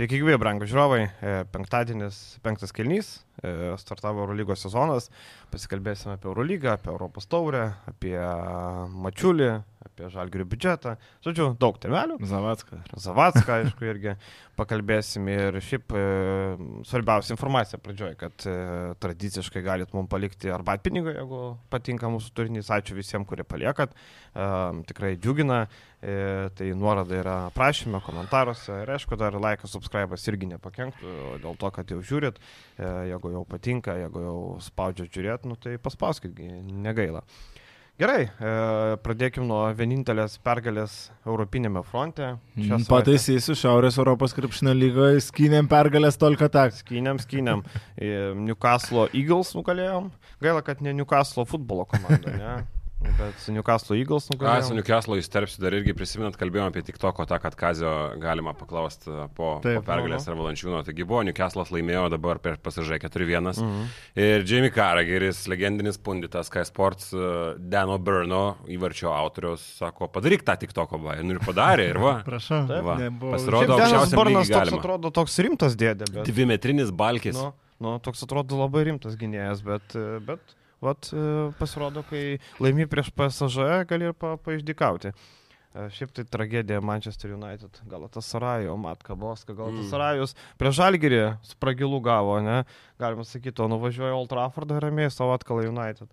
Sveiki, gyvi, brangų žiūrovai. E, penktadienis, penktas kelnys, e, startavo Eurolygos sezonas. Pasikalbėsime apie Eurolygą, apie Europos taurę, apie Mačiulį, apie Žalgirių biudžetą. Žodžiu, daug temelių. Zavatską. Zavatską, aišku, irgi pakalbėsim. Ir šiaip e, svarbiausia informacija pradžioje, kad tradiciškai galit mums palikti arbatpinigą, jeigu patinka mūsų turinys. Ačiū visiems, kurie paliekat. Tikrai džiugina. E, tai nuoroda yra aprašyme, komentaruose. Ir aišku, dar laikas, subscribas irgi nepakenktų, dėl to, kad jau žiūrit. E, jeigu jau patinka, jeigu jau spaudžiat žiūrėti, nu, tai paspauskit, negaila. Gerai, e, pradėkime nuo vienintelės pergalės Europinėme fronte. Mm, pataisysiu, Šiaurės Europos krepšinio lygoje skynėm pergalės tolka tak. Skynėm, skynėm. Newcastle Eagles nugalėjom. Gaila, kad ne Newcastle futbolo komanda, ne? Bet su Newcastle Eagles nugalėjo. Ką su Newcastle įsterpsiu dar irgi prisiminant, kalbėjome apie tik toko tą, kad Kazio galima paklausti po, Taip, po pergalės ar valančiūno. Taigi buvo, Newcastle'as laimėjo dabar per pasižai 4-1. Mhm. Ir Jamie Carragheris, legendinis punditas Sky Sports, e, Dano Burno įvarčio autorius, sako, padaryk tą tik toko, va. Nu ir padarė, ir va. Prašau. Va. Pasirodo, Danas Burnas toks atrodo toks rimtas dėdė. Bet... Dvimetrinis balkis. Nu, nu, toks atrodo labai rimtas gynėjas, bet... bet vat, e, pasirodo, kai laimi prieš PSG, gali ir pa, paišdikauti. E, šiaip tai tragedija Manchester United, gal tas Sarajo, Matka Boska, gal tas Sarajus mm. prie Žalgirį spragilų gavo, ne? Galima sakyti, o nuvažiuoja Old Traffordą ramiai savo atkalą United.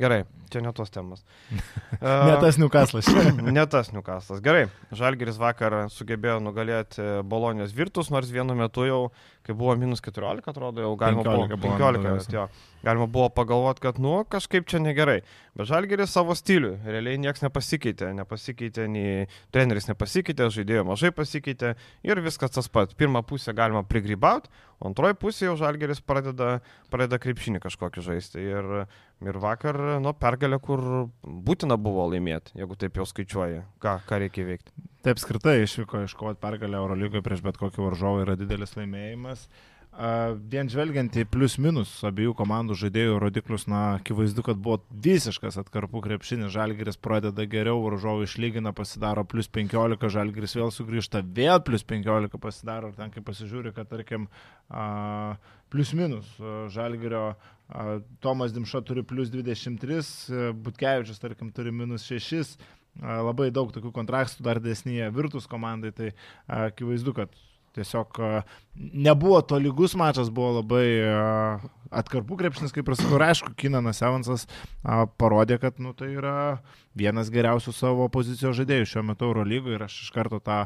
Gerai, čia ne tos temos. ne tas Newcastle'as. ne tas Newcastle'as. Gerai, Žalgiris vakar sugebėjo nugalėti Bolonijos virtus, nors vienu metu jau, kai buvo minus 14, atrodo, jau galima 15, buvo 15, 15 jo, galima buvo pagalvoti, kad, nu, kažkaip čia negerai. Bet Žalgiris savo stilių, realiai niekas nepasikeitė, nepasikeitė, nei treneris nepasikeitė, žaidėjo mažai pasikeitė ir viskas tas pats. Pirmą pusę galima prigrybauti, o antroji pusė jau Žalgiris pradeda, pradeda krepšinį kažkokį žaisti. Ir, ir vakar, nu, pergalė, kur būtina buvo laimėti, jeigu taip jau skaičiuoji, ką, ką reikia veikti. Taip, skirtai išvyko iškovoti pergalę Eurolygoje prieš bet kokį varžovą yra didelis laimėjimas. Vien žvelgiant į plius minus abiejų komandų žaidėjų rodiklius, na, akivaizdu, kad buvo visiškas atkarpų krepšinis, Žalgiris pradeda geriau, varžovai išlygina, pasidaro plus 15, Žalgiris vėl sugrįžta, vėl plus 15 pasidaro, ir ten kai pasižiūri, kad, tarkim, plus minus Žalgirio Tomas Dimša turi plus 23, Butkevičius, tarkim, turi minus 6, labai daug tokių kontrastų dar desnyje Virtus komandai, tai akivaizdu, kad Tiesiog nebuvo to lygus mačas, buvo labai atkarpų krepšinis, kaip ir sakau, ir aišku, Kinanas Evansas parodė, kad nu, tai yra vienas geriausių savo pozicijos žaidėjų šiuo metu Eurolygoje ir aš iš karto tą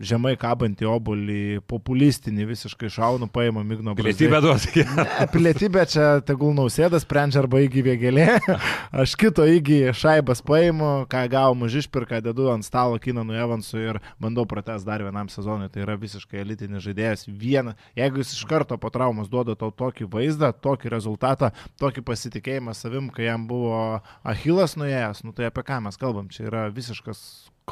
žemai kabantį obolį, populistinį visiškai šaunų, paima Migno Brazilį. Pilietybę duos. Pilietybę čia tegul nausėdas sprendžia arba įgy vėgelė. Aš kito įgy šaibas paimu, ką gavom už išpirką, dedu ant stalo Kinanų Evansų ir bandau prates dar vienam sezonui. Tai yra visiškai elitinis žaidėjas. Viena, jeigu jis iš karto po traumos duoda tau tokį vaizdą, tokį rezultatą, tokį pasitikėjimą savim, kai jam buvo Achilas nuėjęs, nu tai apie ką mes kalbam, čia yra visiškas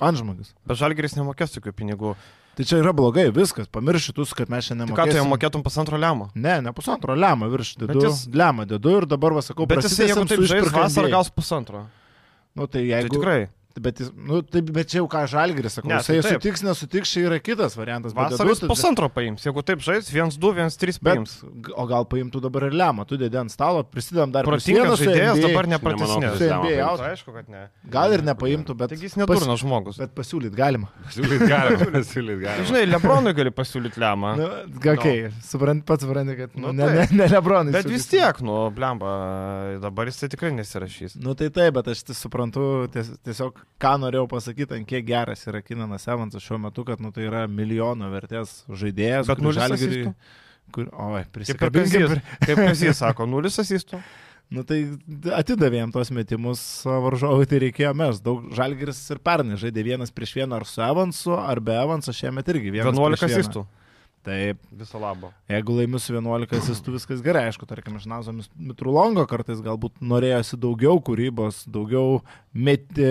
Antžmogis. Bet žalgeris nemokės tokių pinigų. Tai čia yra blogai, viskas, pamirši tu, kad mes šiandien mokėsim. Tai ką tu jau mokėtum pusantro lemą? Ne, ne pusantro lemą virš dedu. Jis... Lemą dedu ir dabar vasakau, bet jis jeigu taip žais vasarą gaus pusantro. Nu tai jeigu... Tai tikrai. Bet, jis, nu, taip, bet čia jau ką Žalgris sako, ne, jisai tai sutiks, nesutiks, čia yra kitas variantas. Vasaras tai... pusantro paims, jeigu taip žais, 1-2, 1-3 paims. Bet, o gal paimtų dabar ir lemą, tu dėdė ant stalo, prisidam dar prie sienos. Žaidėjas dabar nepratesnės. Aišku, kad ne. Gal ir nepaimtų, bet... Taigi jis nedurnas pas... žmogus. Bet pasiūlyt galima. Pasiūlyt galima. pasiūlyt galima. Žinai, Lebronui gali pasiūlyti lemą. Nu, okay. no. suprant, pats supranti, kad nu, ne, ne, ne Lebronui. Bet vis tiek, nu, blemba, dabar jis tai tikrai nesirašys. Nu tai taip, bet aš suprantu tiesiog, ką norėjau pasakyti ant kiek geras yra Kinanas Evansas šiuo metu, kad nu, tai yra milijono vertės žaidėjas. Bet nulis asistų. Kur, oi, prisikabinkim. Kaip Kazijas sako, nulis asistų. Nu tai atidavėm tos metimus varžovui, tai reikėjo mes. Daug žalgeris ir pernai žaidė vienas prieš vieną ar su Evansu, ar be Evanso šiemet irgi vienas. 11 asistų. Taip. Viso labo. Jeigu laimi su 11 asistų, viskas gerai. Aišku, tarkim, iš Nazo Mitrulongo kartais galbūt norėjosi daugiau kūrybos, daugiau meti,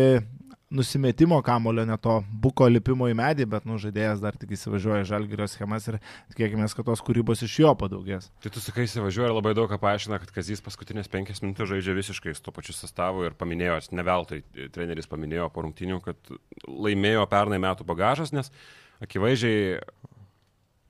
nusimetimo kamulio, ne to buko lipimo į medį, bet nu, žaidėjas dar tik įsivažiuoja žalgerio schemas ir tikėkime, kad tos kūrybos iš jo padaugės. Tai tu sakai, įsivažiuoja ir labai daug ką paaiškina, kad Kazys paskutinės penkias minutės žaidžia visiškai su to pačiu sastavu ir paminėjo, ne veltui treneris paminėjo po rungtinių, kad laimėjo pernai metų bagažas, nes akivaizdžiai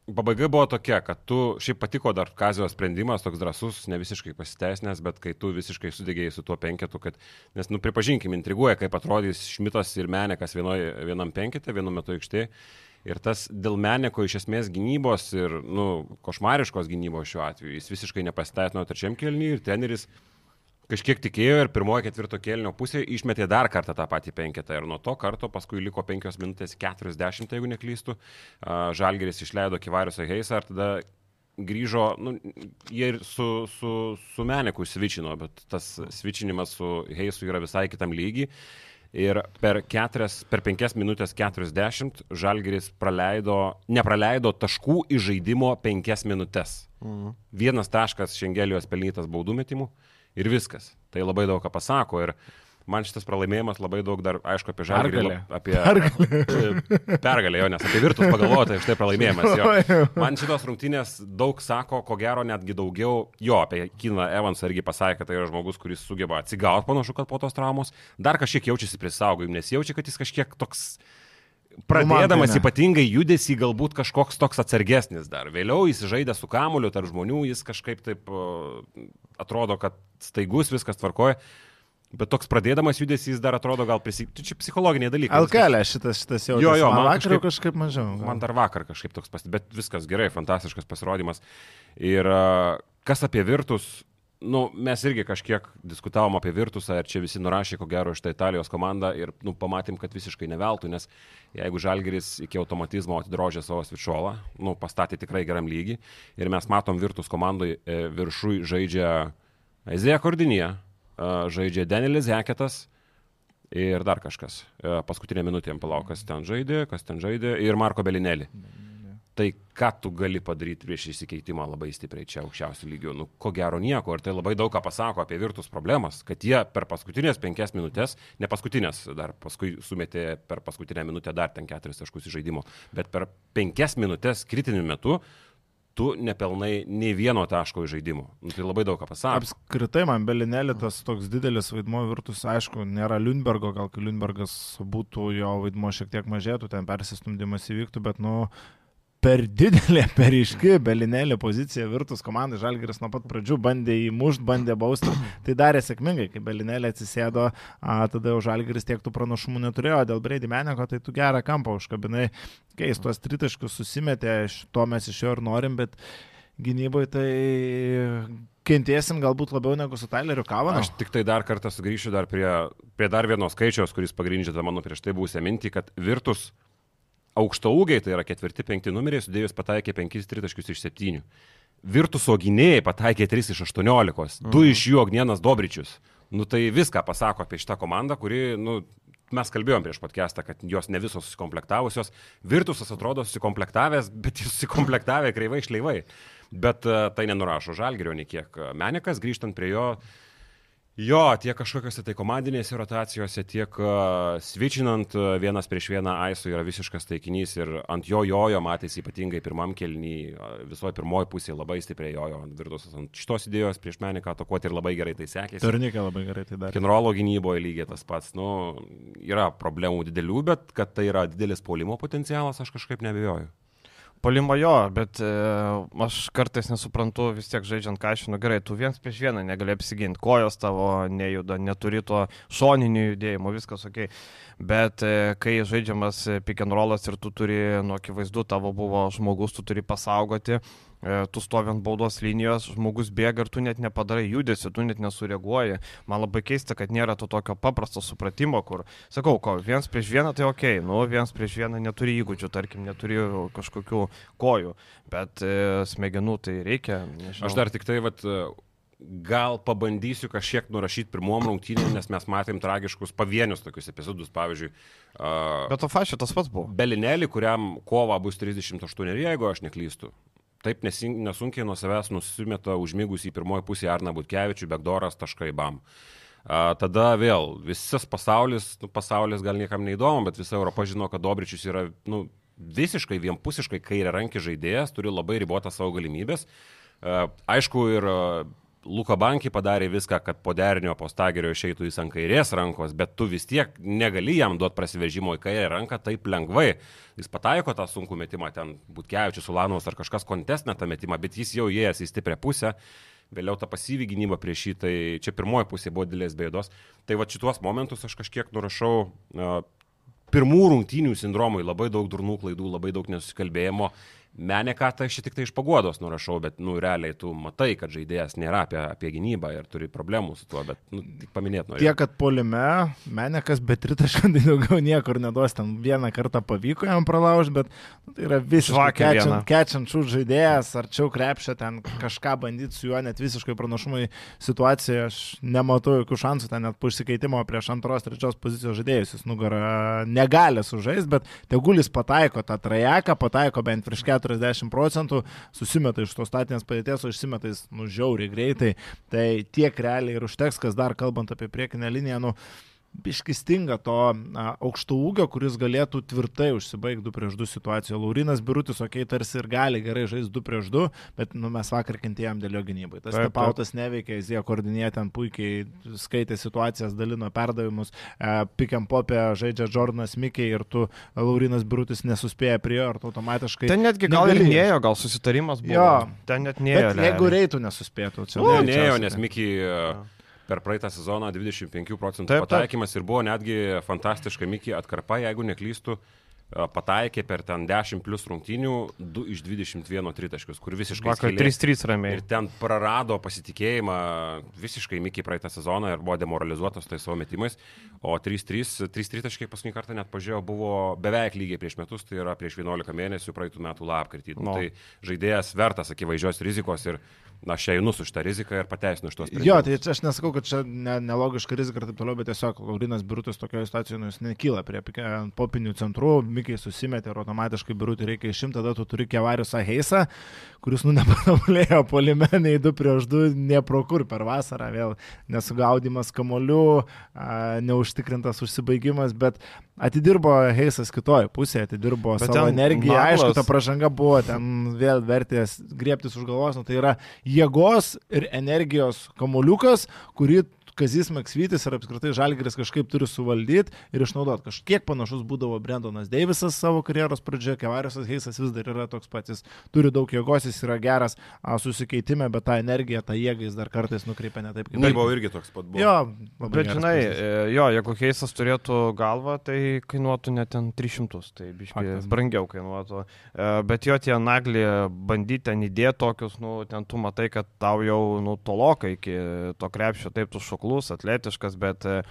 pabaiga buvo tokia, kad tu, šiaip patiko dar Kazio sprendimas, toks drasus, ne visiškai pasiteisnęs, bet kai tu visiškai sudegėjai su tuo penketu, kad, nes, nu, pripažinkim, intriguoja, kaip atrodys Šmitas ir Menekas vienoj, vienam penkete, vienu metu aikštėje. Ir tas dėl Meneko iš esmės gynybos ir, nu, košmariškos gynybos šiuo atveju, jis visiškai nepasiteisino trečiam kelniui ir treneris kažkiek tikėjo ir pirmojo ketvirto kėlinio pusėje išmetė dar kartą tą patį penketą. Ir nuo to karto paskui liko 5 minutės 40, jeigu neklystu. Žalgeris išleido Kivariusą Heisą ir tada grįžo, nu, jie ir su, su, su Meneku svičino, bet tas svičinimas su Heisu yra visai kitam lygiai. Ir per, keturias, per 5 minutės 40 Žalgeris praleido, nepraleido taškų iš žaidimo 5 minutės. Mhm. Vienas taškas Šengelijos pelnytas baudų metimų ir viskas. Tai labai daug ką pasako. Ir man šitas pralaimėjimas labai daug dar, aišku, apie. Pergalė. Apie pergalę. pergalę jo, nes apie virtus pagalvoju, tai štai pralaimėjimas jo. Man šitos rungtynės daug sako, ko gero netgi daugiau, jo, apie Kiną Evansą irgi pasakė, kad tai yra žmogus, kuris sugeba atsigauti, panašu, kad po tos traumos dar kažkiek jaučiasi prisaugojim, nes jaučia, kad jis kažkiek toks pradėdamas nu, ypatingai judesi galbūt kažkoks toks atsargesnis dar. Vėliau jis žaidė su kamuliu tarp žmonių, jis kažkaip taip atrodo, kad staigus viskas tvarkoja. Bet toks pradėdamas judesys dar atrodo gal prisi... Tai čia psichologiniai dalykai. Alkelė šitas, šitas jau. Jo, jo, man, man vakar kažkaip, kažkaip mažiau. Gal. Man dar vakar kažkaip toks pasti, bet viskas gerai, fantastiškas pasirodymas. Ir kas apie virtus, nu, mes irgi kažkiek diskutavom apie Virtusą ir čia visi nurašė, ko gero, šitą Italijos komandą ir nu, pamatėm, kad visiškai neveltui, nes jeigu Žalgeris iki automatizmo atidrožė savo svičolą, nu, pastatė tikrai geram lygį ir mes matom Virtus komandai e, viršui žaidžia Ezėja Kordinija, e, žaidžia Danielis Heketas ir dar kažkas. E, paskutinė minutė jam palauk, kas ten žaidė, kas ten žaidė ir Marko Belinelį. Mhm tai ką tu gali padaryti prieš įsikeitimą labai stipriai čia aukščiausių lygių? Nu, ko gero nieko. Ir tai labai daug ką pasako apie virtus problemas, kad jie per paskutinės penkias minutės, ne paskutinės, dar paskui sumetė per paskutinę minutę dar ten keturis taškus į žaidimo, bet per penkias minutės kritiniu metu tu nepelnai nei vieno taško į žaidimą. Nu, tai labai daug ką pasako. Apskritai man Belinėlė tas toks didelis vaidmo virtus, aišku, nėra Lundbergo, gal kai Lundbergas būtų, jo vaidmo šiek tiek mažėtų, ten persistumdymas įvyktų, bet, nu, per didelė, per iški belinėlė pozicija virtus komandai. Žalgeris nuo pat pradžių bandė įmušti, bandė bausti. Tai darė sėkmingai, kai belinėlė atsisėdo, a, tada jau Žalgeris tiek tų pranašumų neturėjo. Dėl Brady Meneko tai tu gerą kampą užkabinai. Keis tuos tritaškius susimetė, to mes iš jo ir norim, bet gynyboje tai kentėsim galbūt labiau negu su Tyleriu Kavanu. Aš tik tai dar kartą sugrįšiu dar prie, prie dar vieno skaičiaus, kuris pagrindžia tą mano prieš tai buvusią mintį, kad Virtus aukšto ūgiai, tai yra ketvirti, penkti numeriai, sudėjus pataikė 5 tritaškius iš 7. Virtuso gynėjai pataikė 3 iš 18, 2 mhm. iš jų Agnienas Dobričius. Nu tai viską pasako apie šitą komandą, kuri, nu, mes kalbėjom prieš podcastą, kad jos ne visos susikomplektavusios. Virtusas atrodo susikomplektavęs, bet jis susikomplektavę kreivai šleivai. Bet uh, tai nenurašo žalgerio nei kiek. Menikas, grįžtant prie jo, uh, Jo, tiek kažkokiose tai komandinėse rotacijose, tiek uh, switchinant uh, vienas prieš vieną Aisu yra visiškas taikinys ir ant jo jojo matėsi ypatingai pirmam kelnį, uh, visoje pirmoji pusėje labai stipriai jojo ant virtuosios ant šitos idėjos prieš meniką atakuoti ir labai gerai tai sekėsi. Turnikė labai gerai tai darė. Kinrolo gynyboje lygiai tas pats, nu, yra problemų didelių, bet kad tai yra didelis polimo potencialas, aš kažkaip nebejoju. Polimo jo, bet e, aš kartais nesuprantu vis tiek žaidžiant kažinu, gerai, tu viens prieš vieną negali apsiginti, kojos tavo nejuda, neturi to šoninių judėjimų, viskas ok. Bet e, kai žaidžiamas pick and rollas ir tu turi, nu, akivaizdu, tavo buvo žmogus, tu turi pasaugoti, E, tu stovi ant baudos linijos, žmogus bėga ir tu net nepadarai judesi, tu net nesureaguoji. Man labai keista, kad nėra to tokio paprasto supratimo, kur, sakau, ko, viens prieš vieną tai ok, nu, viens prieš vieną neturi įgūdžių, tarkim, neturi kažkokių kojų, bet e, smegenų tai reikia. Nežinau. Aš dar tik tai, vat, gal pabandysiu kažkiek nurašyti pirmom rungtynėm, nes mes matėm tragiškus pavienius tokius epizodus, pavyzdžiui. Uh, Bet to fašio tas pats buvo. Belinėlį, kuriam kova bus 38, jeigu aš neklystu taip nesunkiai nuo savęs nusimeta užmygus į pirmoji pusę Arna Butkevičių, Begdoras, taškai bam. A, tada vėl visas pasaulis, nu, pasaulis gal niekam neįdomu, bet visa Europa žino, kad Dobričius yra nu, visiškai vienpusiškai kairė rankį žaidėjas, turi labai ribotą savo galimybės. Aišku, ir Luka Banki padarė viską, kad po derinio po stagerio išeitų jis ant kairės rankos, bet tu vis tiek negali jam duoti prasiveržimo į kairę ranką taip lengvai. Jis pataiko tą sunkų metimą, ten Butkevičius, Ulanovas ar kažkas kontestina tą metimą, bet jis jau įėjęs į stiprią pusę. Vėliau ta pasyvi gynyba prieš jį, tai čia pirmoji pusė buvo didelės bėdos. Tai va šituos momentus aš kažkiek nurašau uh, pirmų rungtynių sindromui, labai daug durnų klaidų, labai daug nesusikalbėjimo Tai aš tik tai iš paguodos nurašau, bet, nu, realiai tu matai, kad žaidėjas nėra apie, apie gynybą ir turi problemų su tuo, bet, nu, tik paminėt noriu. Tiek, kad polime Menekas be tritaškų tai daugiau niekur neduos, ten vieną kartą pavyko jam pralaužti, bet nu, tai yra visiškai kečiančių žaidėjas, arčiau krepšio, ten kažką bandyti su juo, net visiškai pranašumai situacijoje, aš nematau jokių šansų, ten net po išsikeitimo prieš antros, trečios pozicijos žaidėjus, jis nugarą negali sužaisti, bet tegulis pataiko tą trajeką, pataiko bent prieš keturias 40 procentų, susimeta iš tos statinės padėties, o išsimeta jis nužiauriai greitai. Tai tiek realiai ir užteks, kas dar kalbant apie priekinę liniją, nu, biškistinga to a, aukšto ūgio, kuris galėtų tvirtai užsibaigti 2 prieš 2 situacijoje. Laurinas Birutis, okei, okay, tarsi ir gali gerai žaisti 2 prieš 2, bet nu, mes vakar kentėjom dėl jo gynybai. Tas tepautas neveikia, jis jie koordinėja ten puikiai, skaitė situacijas, dalino perdavimus, e, pikiam popė žaidžia Jordanas Mikiai ir tu Laurinas Birutis nesuspėja prie jo, ar tu automatiškai... Ten netgi gal ir nėjo, gal susitarimas buvo. Jo, ten net nėjo. Jeigu reitų nesuspėtų, čia... Nu, nėjo, nes Mikiai... Ja per praeitą sezoną 25 procentų taip, pataikymas taip. ir buvo netgi fantastiška Mikį atkarpa, jeigu neklystų, pataikė per ten 10 plus rungtynių 2 iš 21 tritaškius, kur visiškai... Vakar 3-3 ramiai. Ir ten prarado pasitikėjimą visiškai Mikį praeitą sezoną ir buvo demoralizuotas tais savo metimais, o 3-3 tritaškai paskutinį kartą net pažiūrėjau buvo beveik lygiai prieš metus, tai yra prieš 11 mėnesių praeitų metų lapkritį. No. Tai žaidėjas vertas akivaizdžios rizikos ir na, aš einu su šitą riziką ir pateisinu iš tos. Jo, tai aš nesakau, kad čia ne, nelogiška rizika ir taip toliau, bet tiesiog Laurinas Birutis tokioje situacijoje nu, nekyla prie popinių centrų, Mikiai susimetė ir automatiškai Birutį reikia išimti, tada tu turi Kevarius Aheisą, kuris nu nepanamulėjo polimenai 2 prieš 2, ne pro kur per vasarą, vėl nesugaudimas kamolių, neužtikrintas užsibaigimas, bet atidirbo Heisas kitoje pusėje, atidirbo bet savo energiją, naglas... aišku, ta pažanga buvo ten vėl vertės griebtis už galvos, nu, tai yra jėgos ir energijos kamuliukas, kurį Kazis Maksvytis ir apskritai Žalgiris kažkaip turi suvaldyti ir išnaudoti. Kažkiek panašus būdavo Brendonas Deivisas savo karjeros pradžioje, Kevariusas Heisas vis dar yra toks pats, jis turi daug jėgos, jis yra geras a, susikeitime, bet tą energiją, tą jėgą jis dar kartais nukreipia ne taip, kaip. Tai buvo irgi toks pat buvo. Jo, bet žinai, pasis. E, jo, jeigu Heisas turėtų galvą, tai kainuotų net ten 300, tai biškai brangiau kainuotų. E, bet jo tie naglį bandyti ten įdėti tokius, nu, ten tu matai, kad tau jau, nu, tolokai iki to krepšio, taip tu šokai kuklus, atletiškas, bet e,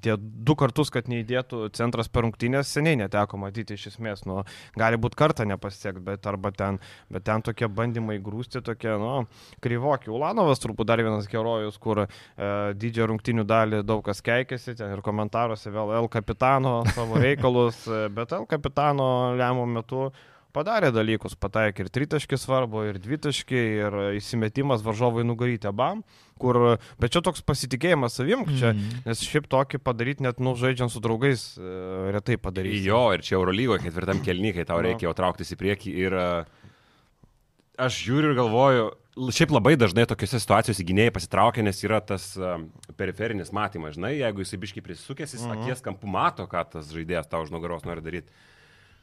tie du kartus, kad neįdėtų centras per rungtynės, seniai neteko matyti iš esmės. Nu, gali būti kartą nepasiekti, bet ten, bet ten tokie bandymai grūsti, tokie, nu, kryvokiai. Ulanovas turbūt dar vienas herojus, kur e, didžiąją rungtynių dalį daug kas keikėsi, ten ir komentaruose vėl L kapitano savo reikalus, e, bet L kapitano lemų metu padarė dalykus, pataikė ir tritaškį svarbu, ir dvitaškį, ir įsimetimas varžovai nugaryti abam, kur, bet čia toks pasitikėjimas savim, čia, mm. nes šiaip tokį padaryti net, nu, žaidžiant su draugais, e, retai padaryti. Jo, ir čia Eurolygoje ketvirtam kelnykai tau reikia jau trauktis į priekį ir e, aš žiūriu ir galvoju, Šiaip labai dažnai tokiuose situacijose gynėjai pasitraukia, nes yra tas um, periferinis matymas, žinai, jeigu jisai biškai prisukęs, jis mm -hmm. akies kampu mato, ką tas žaidėjas tau už nugaros nori daryti.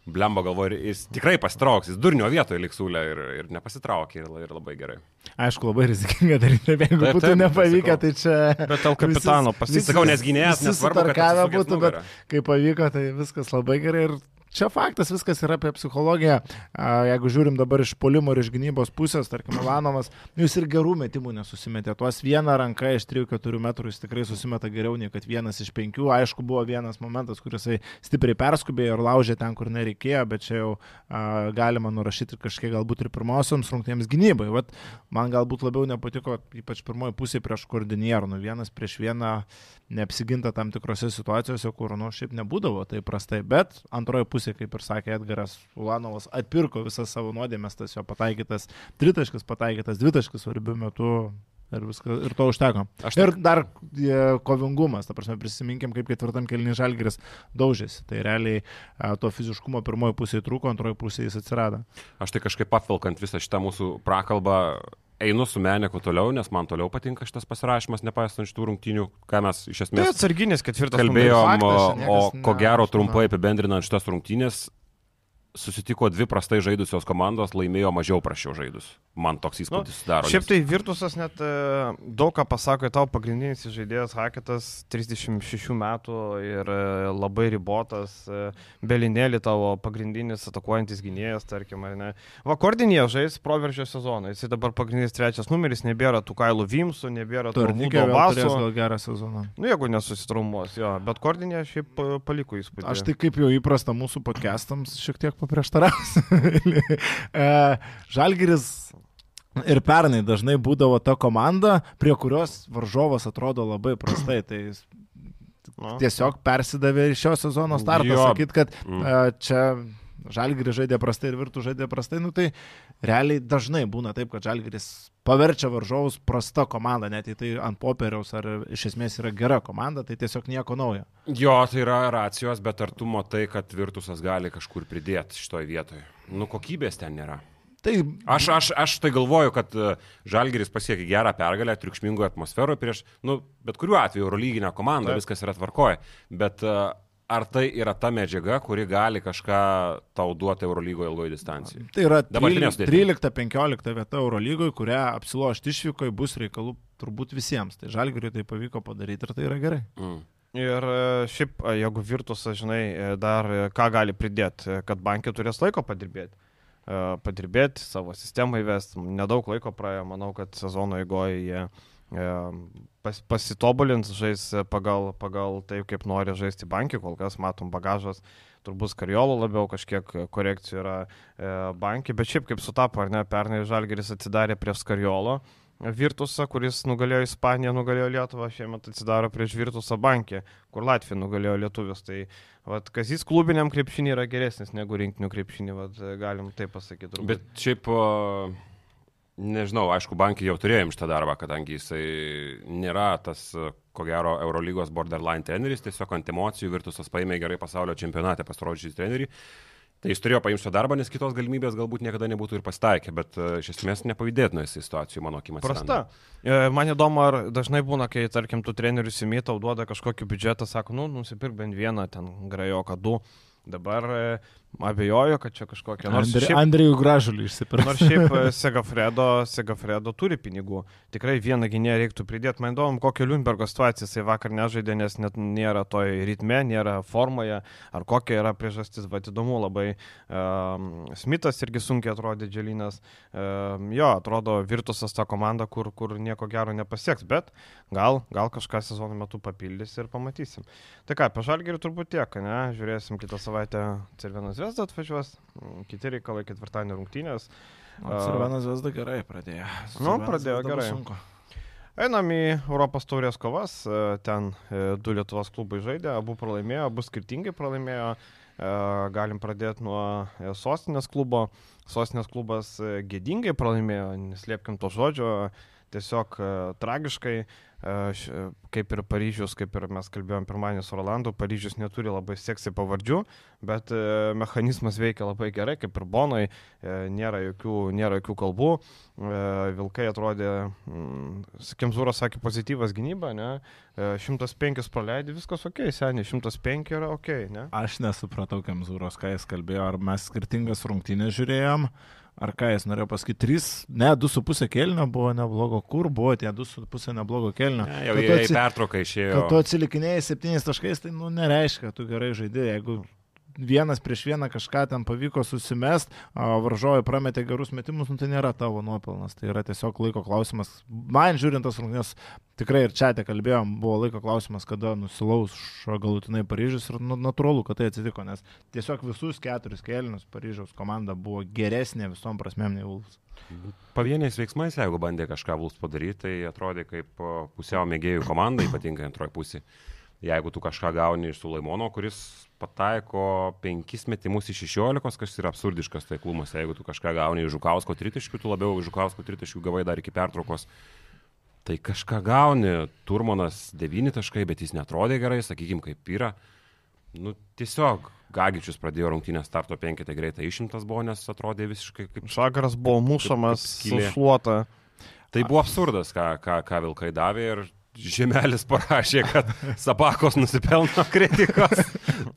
Blemba galvoju, jis tikrai pasitrauks, jis durnio vietoje liksulė ir, ir nepasitraukė ir, ir labai gerai. Aišku, labai rizikinga daryti, jeigu taip, būtų taip, nepavykę, tai čia... Bet tau kapitano pasisakau, nes gynėjas nesvarbu, kad būtų, bet kai pavyko, tai viskas labai gerai ir čia faktas, viskas yra apie psichologiją. Jeigu žiūrim dabar iš polimo ir iš gynybos pusės, tarkim, Ilanovas, nu, jis ir gerų metimų nesusimetė. Tuos vieną ranką iš 3-4 metrų jis tikrai susimeta geriau nei kad vienas iš penkių. Aišku, buvo vienas momentas, kuris stipriai perskubėjo ir laužė ten, kur nereikėjo, bet čia jau a, galima nurašyti kažkiek galbūt ir pirmosioms rungtynėms gynybai. Vat, man galbūt labiau nepatiko, ypač pirmoji pusė prieš koordinierų, nu vienas prieš vieną neapsiginta tam tikrose situacijose, kur, nu, šiaip nebūdavo tai prastai, bet antroji pusė, kaip ir sakė Edgaras Ulanovas, atpirko visas savo nuodėmės, tas jo pataikytas tritaškas, pataikytas dvitaškas svarbiu metu. Ir, viską, ir to užteko. Aš ir dar e, kovingumas, ta prasme, prisiminkim, kaip ketvirtam kelniui žalgeris daužėsi. Tai realiai e, to fiziškumo pirmoji pusė trūko, antroji pusė jis atsirado. Aš tai kažkaip apvilkant visą šitą mūsų prakalbą, einu su Meneku toliau, nes man toliau patinka šitas pasirašymas, nepaisant šitų rungtynių, ką mes iš esmės... Tai atsarginis ketvirtas kalbėjom, faktas, o ko gero trumpai apibendrinant šitas rungtynės, susitiko dvi prastai žaidusios komandos, laimėjo mažiau prašiau žaidus. Man toks įspūdis nu, daro. Šiaip tai Virtusas net e, daug ką pasako, tau pagrindinis žaidėjas Haketas 36 metų ir e, labai ribotas, e, belinėlį tavo pagrindinis atakuojantis gynėjas, tarkim, ar ne. Vakordinėje žais proveržio sezoną, jis dabar pagrindinis trečias numeris, nebėra tų kailų Vimsų, nebėra tų Basų. gal gerą sezoną. Nu, jeigu nesusitraumuos, jo, bet Kordinė šiaip paliko įspūdį. Aš tai kaip jau įprasta mūsų podcastams šiek tiek paprieštaraus. E, Žalgiris ir pernai dažnai būdavo ta komanda, prie kurios varžovas atrodo labai prastai. Tai tiesiog persidavė ir šio sezono startą. Sakyt, kad mm. E, čia Žalgiris žaidė prastai ir Virtų žaidė prastai, nu tai realiai dažnai būna taip, kad Žalgiris paverčia varžovus prasta komanda, net jei tai ant popieriaus ar iš esmės yra gera komanda, tai tiesiog nieko naujo. Jo, tai yra racijos, bet ar tu matai, kad Virtusas gali kažkur pridėti šitoje vietoje? Nu, kokybės ten nėra. Tai... Aš, aš, aš tai galvoju, kad e, Žalgeris pasiekė gerą pergalę, triukšmingoje atmosferoje prieš, nu, bet kuriuo atveju, Eurolyginę komandą, Taip. viskas yra tvarkoje. Bet uh, ar tai yra ta medžiaga, kuri gali kažką tau duoti Eurolygoje ilgoje distancijoje? Tai yra 13-15 vieta Eurolygoje, kurią apsilošti išvykoje bus reikalų turbūt visiems. Tai žalgiriui tai pavyko padaryti ir tai yra gerai. Mm. Ir e, šiaip, e, jeigu Virtusas, žinai, e, dar ką gali pridėti, kad bankė turės laiko padirbėti. Padirbėti, savo sistemą įvesti. Nedaug laiko praėjo, manau, kad sezono eigoje jie pas, pasitobulins, žais pagal, pagal taip, kaip nori žaisti bankį, kol kas matom bagažas, turbūt karjolo labiau kažkiek korekcijų yra e, bankį, bet šiaip kaip sutapo, ar ne, pernai Žalgeris atsidarė prie Skarjolo. Virtusą, kuris nugalėjo Ispaniją, nugalėjo Lietuvą, šiemet atsidaro prieš Virtusą bankį, kur Latvija nugalėjo Lietuvius. Tai vat, kazys klubiniam krepšinį yra geresnis negu rinktinių krepšinį, vat, galim taip pasakyti. Turbūt. Bet šiaip uh Nežinau, aišku, bankai jau turėjom šitą darbą, kadangi jisai nėra tas, ko gero, Eurolygos borderline treneris, tiesiog ant emocijų Virtusas paėmė gerai pasaulio čempionate pasirodžiusį trenerį. Tai jis turėjo paimti šio darbą, nes kitos galimybės galbūt niekada nebūtų ir pasitaikę, bet uh, iš esmės nepavydėtina jis situacijų, mano akimis. Prasta. E, man įdomu, ar dažnai būna, kai, tarkim, tu trenerius įmėtau, duoda kažkokį biudžetą, sako, nu, nusipirk bent vieną ten grajoką, du. Dabar e, Abejoju, kad čia kažkokia. Nors Andri, šiaip, Andrijų gražulį išsipirko. Nors šiaip e, Segafredo, Segafredo turi pinigų. Tikrai vieną gynėją reiktų pridėti. Man įdomu, kokia Liunbergo situacija jisai vakar nežaidė, nes net nėra toj ritme, nėra formoje. Ar kokia yra priežastis, bet įdomu labai. Um, Smithas irgi sunkiai atrodė, Dželinas. Um, jo, atrodo, Virtusas ta komanda, kur, kur nieko gero nepasieks, bet gal, gal kažką sezono metu papildys ir pamatysim. Tai ką, apie žalgerį turbūt tiek, ne? Žiūrėsim kitą savaitę Cervenas Zvezda atvažiuos, kiti reikalai ketvirtadienio rungtynės. Cervenas Zvezda gerai pradėjo. Nu, pradėjo gerai. Sunku. Einam į Europos taurės kovas, e, ten e, du Lietuvos klubai žaidė, abu pralaimėjo, abu skirtingai pralaimėjo. E, galim pradėti nuo sostinės klubo. Sostinės klubas gėdingai pralaimėjo, neslėpkim to žodžio, tiesiog tragiškai. Kaip ir Paryžius, kaip ir mes kalbėjom pirmąjį su Rolandu, Paryžius neturi labai seksy pavardžių, bet e, mechanizmas veikia labai gerai, kaip ir Bonai, e, nėra jokių, nėra jokių kalbų. E, Vilkai atrodė, mm, Kemzūras sakė, pozityvas gynyba, ne? 105 praleidė, viskas ok, seniai, 105 yra ok, ne? Aš nesupratau Kemzūros, ką jis kalbėjo, ar mes skirtingas rungtynės žiūrėjom ar ką jis norėjo pasakyti, 3, ne, 2,5 kelnio buvo neblogo, kur buvo tie 2,5 neblogo kelnio. Ne, jau į atsi... pertrauką išėjo. Kad tu atsilikinėjai 7 taškais, tai nu, nereiškia, tu gerai žaidėjai. Jeigu vienas prieš vieną kažką ten pavyko susimest, varžovai prametė gerus metimus, nu, tai nėra tavo nuopelnas, tai yra tiesiog laiko klausimas. Man žiūrint tas rungtynės, tikrai ir čia te kalbėjom, buvo laiko klausimas, kada nusilaus galutinai Paryžius ir nu, natūralu, kad tai atsitiko, nes tiesiog visus keturis kėlinius Paryžiaus komanda buvo geresnė visom prasmėm nei Vulfs. Pavieniais veiksmais, jeigu bandė kažką Vulfs padaryti, tai atrodė kaip pusiau mėgėjų komanda, ypatingai antroji pusė. Jeigu tu kažką gauni iš Sulaimono, kuris pataiko penkis metimus iš šešiolikos, kas yra absurdiškas taiklumas. Jeigu tu kažką gauni iš Žukausko tritaškių, tu labiau iš Žukausko tritaškių gavai dar iki pertraukos. Tai kažką gauni, Turmonas devyni taškai, bet jis netrodė gerai, sakykim, kaip yra. Nu, tiesiog Gagičius pradėjo rungtynės starto penketę greitai išimtas buvo, nes atrodė visiškai kaip... Šagaras buvo mušamas, sušluota. Tai buvo absurdas, ką, ką, ką Vilkai davė ir Žemelis parašė, kad Sabakos nusipelno kritikos.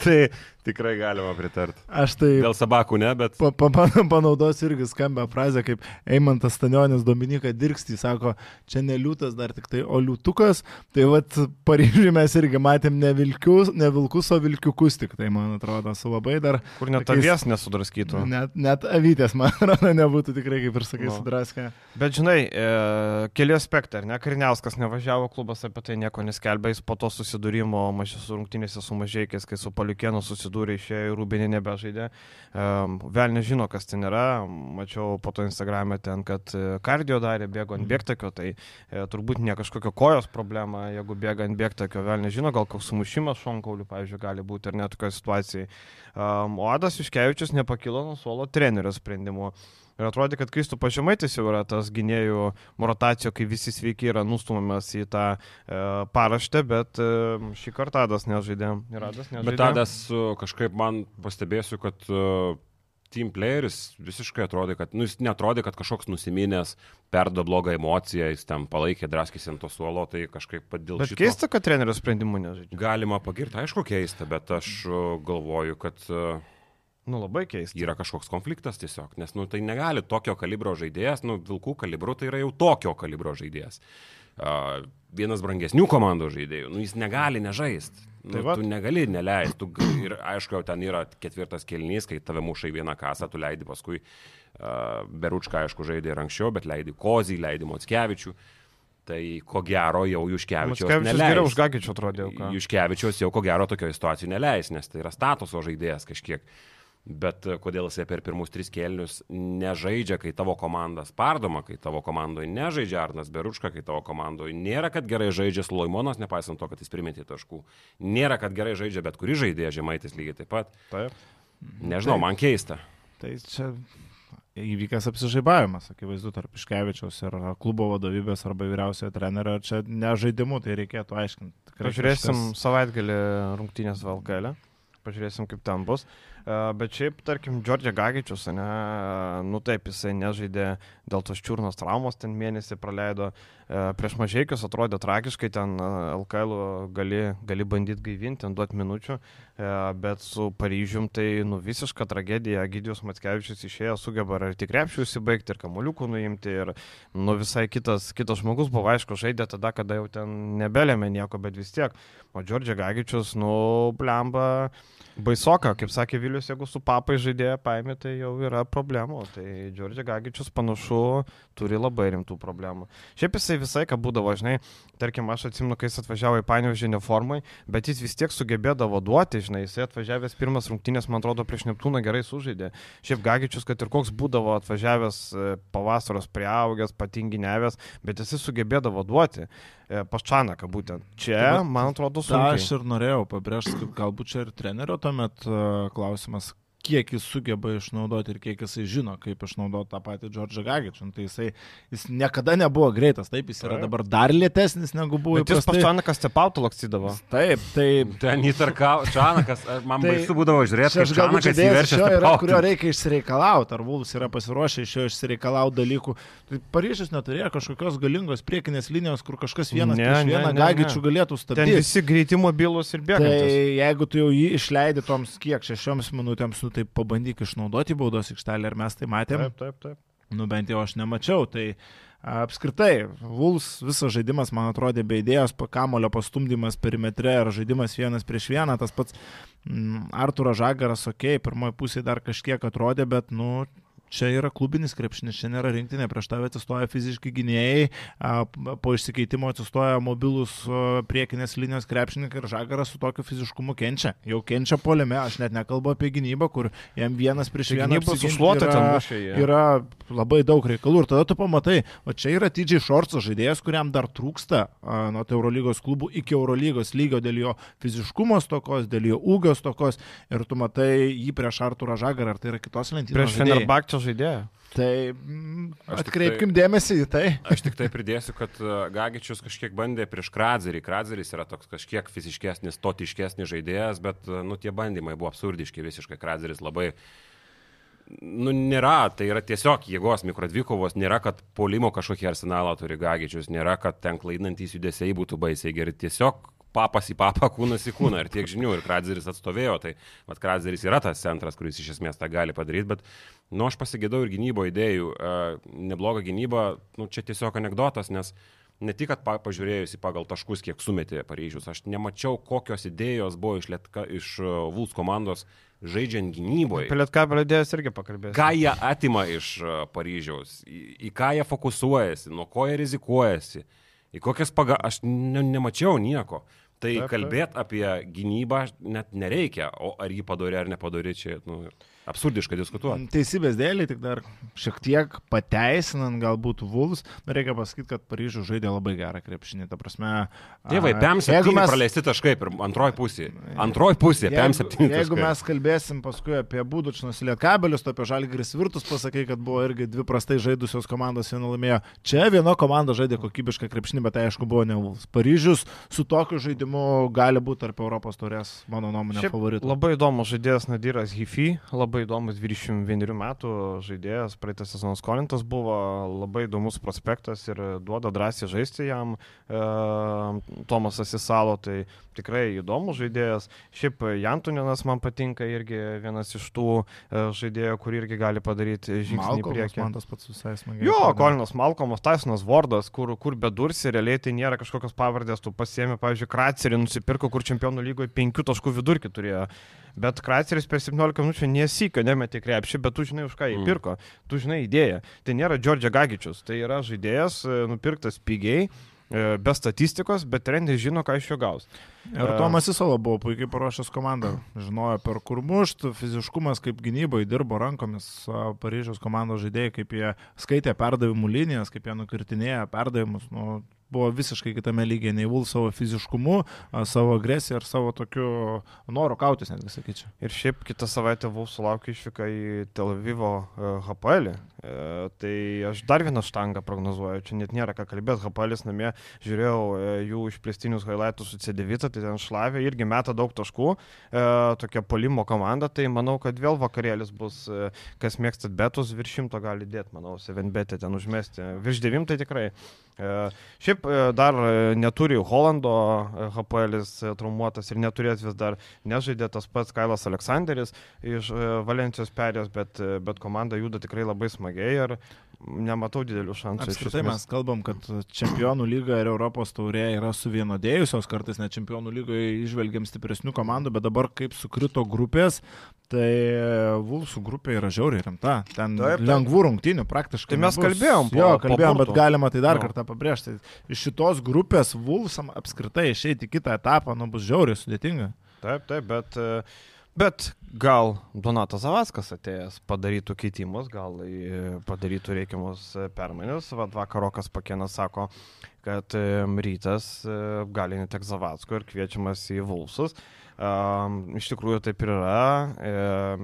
Tai tikrai galima pritarti. Aš tai... Dėl Sabakų ne, bet... Pa, pa, pa, panaudosiu irgi skambę frazę, kaip Eimantas Stanionis Dominika Dirkstį sako, čia ne liūtas dar tik tai, o liūtukas. Tai vad Paryžiuje mes irgi matėm ne, vilkius, ne vilkus, o vilkiukus tik tai, man atrodo, su labai dar... Kur net tokiais, avies nesudraskytų. Net, net avytės, man atrodo, nebūtų tikrai, kaip ir sakai, no. sudraskę. Bet žinai, e, keli aspektai, ne, Kariniauskas nevažiavo klubas apie tai nieko neskelbė, jis po to susidūrimo mažose rungtynėse su mažiekiais, kai su Paliukėnu susidūrė, išėjo į Rūbinį nebežaidė. Vėl nežino, kas ten yra, mačiau po to Instagram'e ten, kad e, kardio darė, bėgo ant mhm. bėgtakio, tai e, turbūt ne kažkokio kojos problema, jeigu bėga ant bėgtakio, vėl nežino, gal koks sumušimas šonkaulių, pavyzdžiui, gali būti ar net tokioje situacijoje. O Adas Iškevičius nepakilo nuo suolo trenerio sprendimu. Ir atrodo, kad Kristų pažymaitis jau yra tas gynėjų rotacijų, kai visi sveiki yra nustumiamas į tą e, paraštę, bet e, šį kartą Adas nežaidė. Adas nežaidė. Bet Adas kažkaip man pastebėsiu, kad uh, team playeris visiškai atrodė, kad, nu, jis netrodė, kad kažkoks nusiminęs, perdo blogą emociją, jis ten palaikė, draskėsi ant to suolo, tai kažkaip dėl bet šito. Keista, kad trenerio sprendimų nežaidžia. Galima pagirti, aišku, keista, bet aš galvoju, kad uh, Nu, labai keista. Yra kažkoks konfliktas tiesiog, nes, nu, tai negali tokio kalibro žaidėjas, nu, vilkų kalibro tai yra jau tokio kalibro žaidėjas. Uh, vienas brangesnių komandų žaidėjų, nu, jis negali nežaisti. Nu, tai va. tu negali neleisti. Ir aišku, ten yra ketvirtas kelnys, kai tave muša į vieną kasą, tu leidi paskui uh, Beručką, aišku, žaidė ir anksčiau, bet leidi Kozį, leidi Motskevičių. Tai ko gero jau Juškevičiaus neleis. Geriau už Gagičių atrodė. Juškevičiaus jau ko gero tokio situacijų neleis, nes tai yra statuso žaidėjas kažkiek. Uh, Bet e, kodėl jisai per pirmus tris kėlinius nežaidžia, kai tavo komanda spardoma, kai tavo komandoje nežaidžia Arnas Beruška, kai tavo komandoje nėra, kad gerai žaidžia Sloimonas, nepaisant to, kad jis primetė taškų. Nėra, kad gerai žaidžia bet kuri žaidėja, žemaitis lygiai taip pat. Taip. Nežinau, taip. man keista. Tai čia įvykęs apsižaibavimas, akivaizdu, tarp Iškevičiaus ir klubo vadovybės arba vyriausiojo trenerio. Čia nežaidimu, tai reikėtų aiškinti. Pažiūrėsim kažkas... savaitgalį rungtynės Valkelė. Pažiūrėsim, kaip ten bus. Bet šiaip, tarkim, Džordžia Gagičius, ne, nu taip, jisai nežaidė dėl tos čiurnos traumos, ten mėnesį praleido. Prieš mažiekius atrodė tragiškai, ten LKL gali, gali bandyti gaivinti, ten duoti minučių, bet su Paryžium tai nu, visiška tragedija. Gidijus Matskevičius išėjo, sugeba ir tik repšių įsibaigti, ir kamuoliukų nuimti, ir nu, visai kitas, kitas žmogus buvo, aišku, žaidė tada, kada jau ten nebelėmė nieko, bet vis tiek. O Džordžia Gagičius, nu, blemba baisoka, kaip sakė Vilius, jeigu su papai žaidėją paėmė, tai jau yra problemų. Tai Džordžia Gagičius panašu turi labai rimtų problemų. Šiaip jisai visai, ką būdavo, žinai, tarkim, aš atsimenu, kai jis atvažiavo į Painiaužį neformai, bet jis vis tiek sugebėdavo duoti, žinai, jisai atvažiavęs pirmas rungtynės, man atrodo, prieš Neptūną gerai sužaidė. Šiaip Gagičius, kad ir koks būdavo atvažiavęs e, pavasaros prieaugęs, patinginevęs, bet jisai sugebėdavo duoti. E, Paščanaką būtent. Čia, man atrodo, sunkiai. Aš ir norėjau pabrėžti, galbūt čia ir trenerio tuomet e, klausimas, kiek jis sugeba išnaudoti ir kiek jisai žino, kaip išnaudoti tą patį Džordžą Gagičių. Nu, tai jisai, jis niekada nebuvo greitas, taip, jis yra taip. dabar dar lėtesnis negu buvo. Bet jis pas Čanakas tepautų lakstydavo. Taip, taip. Ten įtarkau, Čanakas, man tai, baisu būdavo žiūrėti, aš galbūt įverčiu, kurio reikia išsireikalauti, ar Vulfs yra pasiruošę iš jo išsireikalauti dalykų. Tai Paryžius neturėjo kažkokios galingos priekinės linijos, kur kažkas vienas ne, prieš vieną Gagičių galėtų stabdyti. Ten visi greiti mobilus ir bėga. Tai jeigu tu jau jį išleidi toms kiek šešioms minutėms, nu, tai pabandyk išnaudoti baudos aikštelę ir mes tai matėm. Taip, taip, taip. Nu bent jau aš nemačiau. Tai apskritai, Vuls visas žaidimas, man atrodė, be idėjos, kamulio pastumdymas perimetre ar žaidimas vienas prieš vieną, tas pats mm, Arturas Žagaras, okei, okay, pirmoji pusė dar kažkiek atrodė, bet, nu, Čia yra klubinis krepšinis, čia nėra rinktinė, prieš tave atsistoja fiziškai gynėjai, po išsikeitimo atsistoja mobilus priekinės linijos krepšininkai ir žagaras su tokiu fiziškumu kenčia. Jau kenčia poliame, aš net nekalbu apie gynybą, kur jam vienas prieš vieną sušluota ten mušė. Yra labai daug reikalų ir tada tu pamatai, o čia yra Tidžiai Šorcas žaidėjas, kuriam dar trūksta nuo Eurolygos klubų iki Eurolygos lygio dėl jo fiziškumo stokos, dėl jo ūgio stokos ir tu matai jį prieš Arturą Žagarą, ar tai yra kitos lentynos. Prieš Fenerbakčio geriausio žaidėjo. Tai atkreipkim tai, dėmesį į tai. Aš tik tai pridėsiu, kad e, Gagičius kažkiek bandė prieš Kradzerį. Kradzeris yra toks kažkiek fiziškesnis, totiškesnis žaidėjas, bet e, nu, tie bandymai buvo absurdiški visiškai. Kradzeris labai nu, nėra, tai yra tiesiog jėgos mikrodvikovos, nėra, kad polimo kažkokį arsenalą turi Gagičius, nėra, kad ten klaidantys judesiai būtų baisiai geri, tiesiog papas į papą, kūnas į kūną ir tiek žinių. Ir Kradzeris atstovėjo, tai vat Kradzeris yra tas centras, kuris iš esmės tą gali padaryti, bet, nu, aš pasigėdau ir gynybo idėjų. E, nebloga gynyba, nu, čia tiesiog anegdotas, nes ne tik, kad pa, pažiūrėjusi pagal taškus, kiek sumetė Paryžius, aš nemačiau, kokios idėjos buvo iš, Lietka, iš uh, Vuls komandos žaidžiant gynyboje. Apie Lietką pradėjęs irgi pakalbėti. Ką jie atima iš uh, Paryžiaus, į, į ką jie fokusuojasi, nuo ko jie rizikuojasi, į kokias paga... Aš ne, nemačiau nieko. Tai kalbėti apie gynybą net nereikia, o ar jį padarė ar nepadarė, čia nu, absurdiška diskutuoti. Teisybės dėlį, tik dar šiek tiek pateisinant galbūt Vulfs, reikia pasakyti, kad Paryžius žaidė labai gerą krepšinį. Ta prasme, Dievai, PM7 mes... praleisti taškai antroji pusė. Antroji pusė, PM7 taškai. Jeigu mes kalbėsim paskui apie Būdučnus lietkabelius, apie Žalgiris Virtus pasakai, kad buvo irgi dvi prastai žaidusios komandos viena laimėjo. Čia viena komanda žaidė kokybišką krepšinį, bet tai aišku buvo ne Vulfs. Paryžius su tokiu žaidimu gali būti tarp Europos turės, mano nuomonė, favoritų. Labai įdomus žaidėjas Nadiras Hifi, labai įdomus 21 metų žaidėjas, praeitą sezoną skolintas buvo, labai įdomus prospektas ir duoda drąsiai žaisti jam e, Tomasas Isalo, tai tikrai įdomus žaidėjas. Šiaip Jantuninas man patinka irgi vienas iš tų e, žaidėjų, kur irgi gali padaryti žingsnį į priekį. Man tas pats visai smagiai. Jo, Kolinas Malkomas, Tysonas Vordas, kur, kur bedursi, realiai tai nėra kažkokios pavardės, tu pasiemi, pavyzdžiui, Kratserį nusipirko, kur čempionų lygoje penkių taškų vidurkį turėjo. Bet Kratzeris per 17 minučių nesika, nemetė krepšį, bet tu žinai, už ką jį mm. pirko. Tu žinai idėją. Tai nėra Džordžia Gagičius, tai yra žaidėjas e, nupirktas pigiai E, be statistikos, bet treneris žino, ką iš jo gaus. Ir Tomas Isolo buvo puikiai paruošęs komandą. Žinojo, per kur mušt, fiziškumas kaip gynybai dirbo rankomis, Paryžiaus komandos žaidėjai, kaip jie skaitė perdavimų linijas, kaip jie nukirtinėjo perdavimus. Nu, buvo visiškai kitame lygiai, nei Vul savo fiziškumu, savo agresiją ir savo tokiu noru kautis, netgi sakyčiau. Ir šiaip kitą savaitę Vul sulaukė išvyką į Tel Avivo HPL. E, tai aš dar vieną štangą prognozuoju, čia net nėra ką kalbėti, HPL namie žiūrėjau e, jų išplėstinius highlightus su C9, tai ten šlavė irgi meta daug taškų, e, tokia polimo komanda, tai manau, kad vėl vakarėlis bus, e, kas mėgstat betus, virš šimto gali dėti, manau, 7 betė ten užmesti, virš 9 tai tikrai. E, šiaip e, dar e, neturi Holando HPL e, traumuotas ir neturės vis dar nežaidė tas pats Kailas Aleksandris iš Valencijos perės, bet, bet komanda juda tikrai labai smagiai ir nematau didelių šansų. Apskritai mes kalbam, kad čempionų lyga ir Europos taurė yra suvienodėjusios, kartais net čempionų lygoje išvelgiam stipresnių komandų, bet dabar kaip sukrito grupės, tai Vulsų grupė yra žiauriai rimta. Ten taip, taip. lengvų rungtynių praktiškai. Tai mes nebus. kalbėjom, po, jo, kalbėjom, po bet galima tai dar no. kartą pabrėžti. Iš šitos grupės Vulsam apskritai išeiti į kitą etapą, nu bus žiauriai sudėtinga. Taip, taip, bet uh, Bet gal Donatas Zavaskas atėjęs padarytų keitimus, gal padarytų reikiamus permainius. Vat vakarokas Pakenas sako, kad rytas e, gali netek Zavatsko ir kviečiamas į Vulsus. Um, iš tikrųjų taip ir yra. E,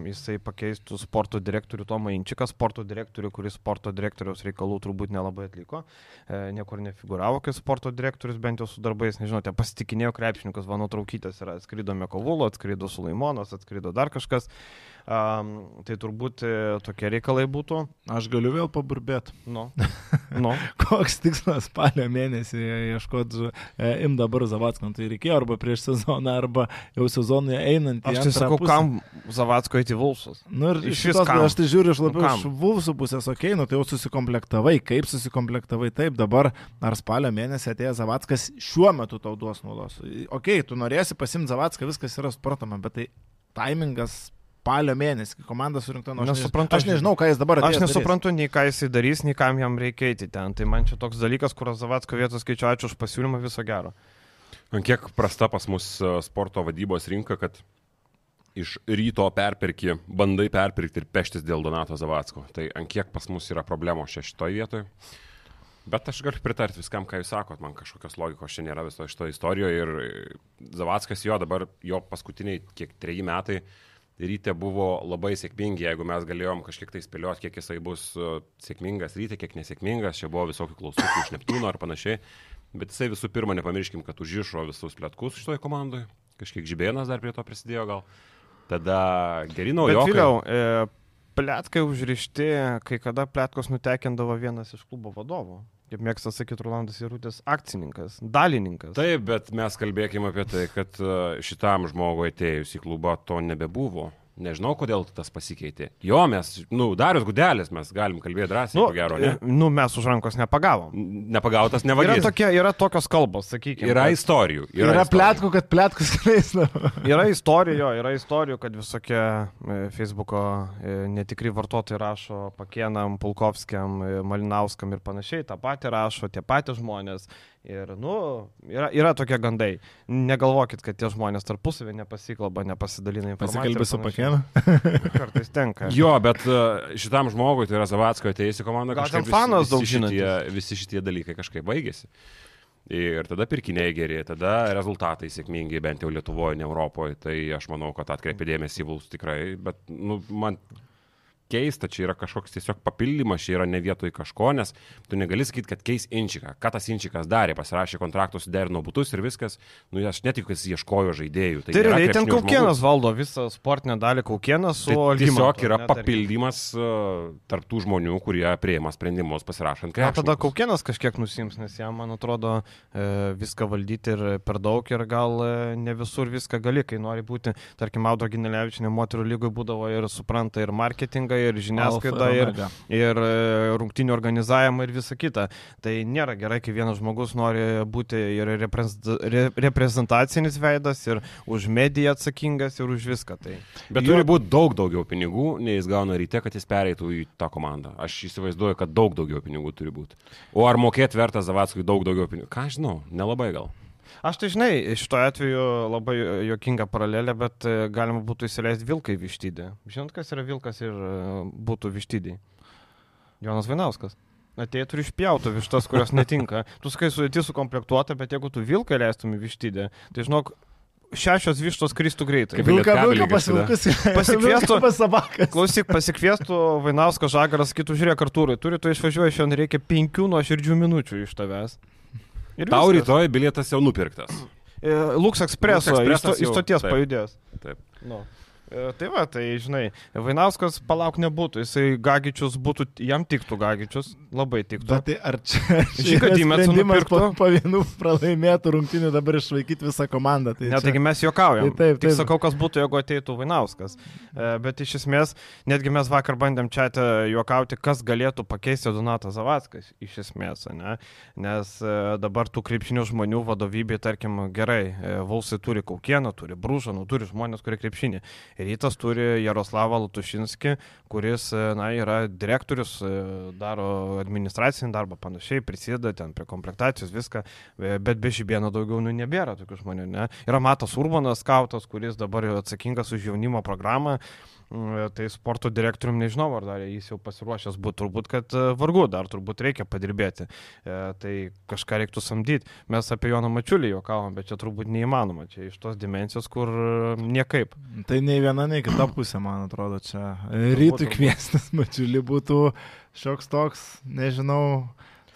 jisai pakeistų sporto direktorių Tomą Inčiką, sporto direktorių, kuris sporto direktoriaus reikalų turbūt nelabai atliko. E, niekur nefiguravo kaip sporto direktorius, bent jau su darbais, nežinote, pasitikinėjo krepšininkas, Vano Traukytės yra, atskrido Mekovulo, atskrido Sulaimonas, atskrido dar kažkas. Um, tai turbūt e, tokie reikalai būtų. Aš galiu vėl paburbėti. Nu. nu. Koks tikslas spalio mėnesį ieškoti e, im dabar Zavatskam, tai reikėjo arba prieš sezoną, arba jau sezonui einant. Aš tai sakau, pusę. kam Zavatsko eiti Vulsus. Nu ir iš šitos, aš tai žiūriu iš nu labiau nu, iš Vulsų pusės, okei, okay, nu tai jau susikomplektavai, kaip susikomplektavai, taip, dabar ar spalio mėnesį atėjo Zavatskas šiuo metu tau duos naudos. Okei, okay, tu norėsi pasimti Zavatską, viskas yra suprantama, bet tai taimingas spalio mėnesį, kai komanda surinkta nuo... Aš, nesuprantu, aš nežinau, ką jis dabar darys. Aš nesuprantu, darys. nei ką jisai darys, nei kam jam reikia eiti ten. Tai man čia toks dalykas, kur Zavatsko vietos skaičiu, ačiū už pasiūlymą, viso gero. Ant kiek prasta pas mus e, sporto vadybos rinka, kad iš ryto perpirki, bandai perpirkti ir peštis dėl Donato Zavatsko. Tai ant kiek pas mus yra problemo šitoje vietoje. Bet aš galiu pritarti viskam, ką jūs sakot, man kažkokios logikos čia nėra viso šito istorijoje ir Zavatskas jo dabar, jo paskutiniai kiek treji metai, uh, ryte buvo labai sėkmingi, jeigu mes galėjom kažkiek tai spėlioti, kiek jisai bus uh, sėkmingas ryte, kiek nesėkmingas, čia buvo visokių klaustukų iš Neptūno ar panašiai, bet jisai visų pirma, nepamirškim, kad užrišo visus plėtkus šitoje komandoje, kažkiek žibėnas dar prie to prisidėjo gal, tada geri naujokai. Vėliau, e, plėtkai užrišti, kai kada plėtkos nutekindavo vienas iš klubo vadovų. Kaip mėgsta sakyti Rolandas Irūtis, akcininkas, dalininkas. Taip, bet mes kalbėkime apie tai, kad e, šitam žmogui atėjus į klubą to nebebuvo. Nežinau, kodėl tas pasikeitė. Jo, mes, nu, Darius Gudelis, mes galim kalbėti drąsiai, nu, gero, ne? Nu, mes už rankos nepagavom. Nepagautas nevagis. Yra, tokie, yra tokios kalbos, sakykime. Yra kad... istorijų. Yra, yra plėtkų, kad plėtkus skleisna. yra istorijų, yra istorijų, kad visokie e, Facebook'o e, netikri vartotojai rašo Pakienam, Pulkovskiam, e, Malinauskam ir panašiai, tą patį rašo tie patys žmonės. Ir, nu, yra, yra tokie gandai. Negalvokit, kad tie žmonės tarpusavį nepasikalba, nepasidalina informaciją. Pasikalbė su pakėnu. Kartais tenka. jo, bet e, šitam žmogui, tai yra Zavatsko ateisi komanda, kažkaip fanas daug žino. Visi šitie dalykai kažkaip baigėsi. Ir tada pirkiniai geri, tada rezultatai sėkmingi, bent jau Lietuvoje, ne Europoje. Tai aš manau, kad atkreipė dėmesį į Vuls tikrai, bet nu, man keista, čia yra kažkoks tiesiog papildymas, čia yra ne vietoj kažko, nes tu negali sakyti, kad keis Inčiką. Ką tas Inčikas darė, pasirašė kontraktus, derino būtus ir viskas. Nu, aš netikiu, kad jis ieškojo žaidėjų. Tai, tai realiai ten Kaukienas valdo visą sportinę dalį Kaukienas su tai Tiesiog yra papildymas uh, tarptų žmonių, kurie prieima sprendimus pasirašant. Na, tada Kaukienas kažkiek nusims, nes jam, man atrodo, e, viską valdyti ir per daug ir gal e, ne visur viską gali, kai nori būti, tarkim, Audo Ginelevičinė moterų lygoje būdavo ir supranta ir marketingą, ir žiniasklaidą, ir, ir e, rungtinių organizavimą ir visą kitą. Tai nėra gerai, kai vienas žmogus nori būti ir reprezentacinis veidas, ir už mediją atsakingas, ir už viską. Tai. Bet jo... turi būti daug daugiau pinigų, nei jis gauna ryte, kad jis pereitų į tą komandą. Aš įsivaizduoju, kad daug daugiau pinigų turi būti. O ar mokėti verta Zavatskui daug daugiau pinigų? Ką žinau, nelabai gal. Aš tai žinai, šitoje atveju labai jokinga paralelė, bet e, galima būtų įsileisti vilką į vištydį. Žinot, kas yra vilkas ir e, būtų vištydį? Jonas Vainauskas. Ateitų ir išpjautų vištas, kurios netinka. Tu sakai, sudėti sukomplektuota, bet jeigu tu vilką leistum į vištydį, tai žinok, šešios vištos kristų greitai. Kaip vilka, vilka pas vilkus. Pasikviestų, pas klausyk, pasikviestų Vainausko žagaras, kitų žiūrėk, Artūrai, turi tu išvažiuoji, šiandien reikia penkių nuoširdžių minučių iš tavęs. Ir Tau viskas. rytoj bilietas jau nupirktas. E, Lux Expresso, Lux iš stoties pajudės. Taip. No. Nu. E, tai va, tai žinai, Vainauskas palauk nebūtų, jisai Gagičius būtų, jam tiktų Gagičius, labai tiktų. Bet tai ar čia sprendimas po, po vienų pralaimėtų rungtynių dabar išvaikyti visą komandą? Tai ne, čia... taigi mes juokaujam. Tai taip, taip. Tik sakau, kas būtų, jeigu ateitų Vainauskas. E, bet iš esmės, netgi mes vakar bandėm čia juokauti, kas galėtų pakeisti Donatą Zavackas, iš esmės, ne? Nes e, dabar tų krepšinių žmonių vadovybė, tarkim, gerai, Vulsai turi Kaukieną, turi Brūžanų, turi žmonės, kurie krepšinį. Rytas turi Jaroslavą Lutušinskį, kuris e, na, yra direktorius, e, daro administracinį darbą panašiai, prisideda ten prie komplektacijos, viską, e, bet be žibėno daugiau nu, nebėra tokių žmonių. Ne? Yra Matas Urbanas, skautas, kuris dabar atsakingas už jaunimo programą. Mm, tai sporto direktorium nežinau, ar dar jis jau pasiruošęs būtų, turbūt, kad e, vargu, dar turbūt reikia padirbėti. E, tai kažką reiktų samdyti. Mes apie Joną Mačiulį juokavom, bet čia turbūt neįmanoma, čia iš tos dimensijos, kur e, niekaip. Tai nei viena, nei kita pusė, man atrodo, čia rytų kviestas Mačiulį būtų šioks toks, nežinau.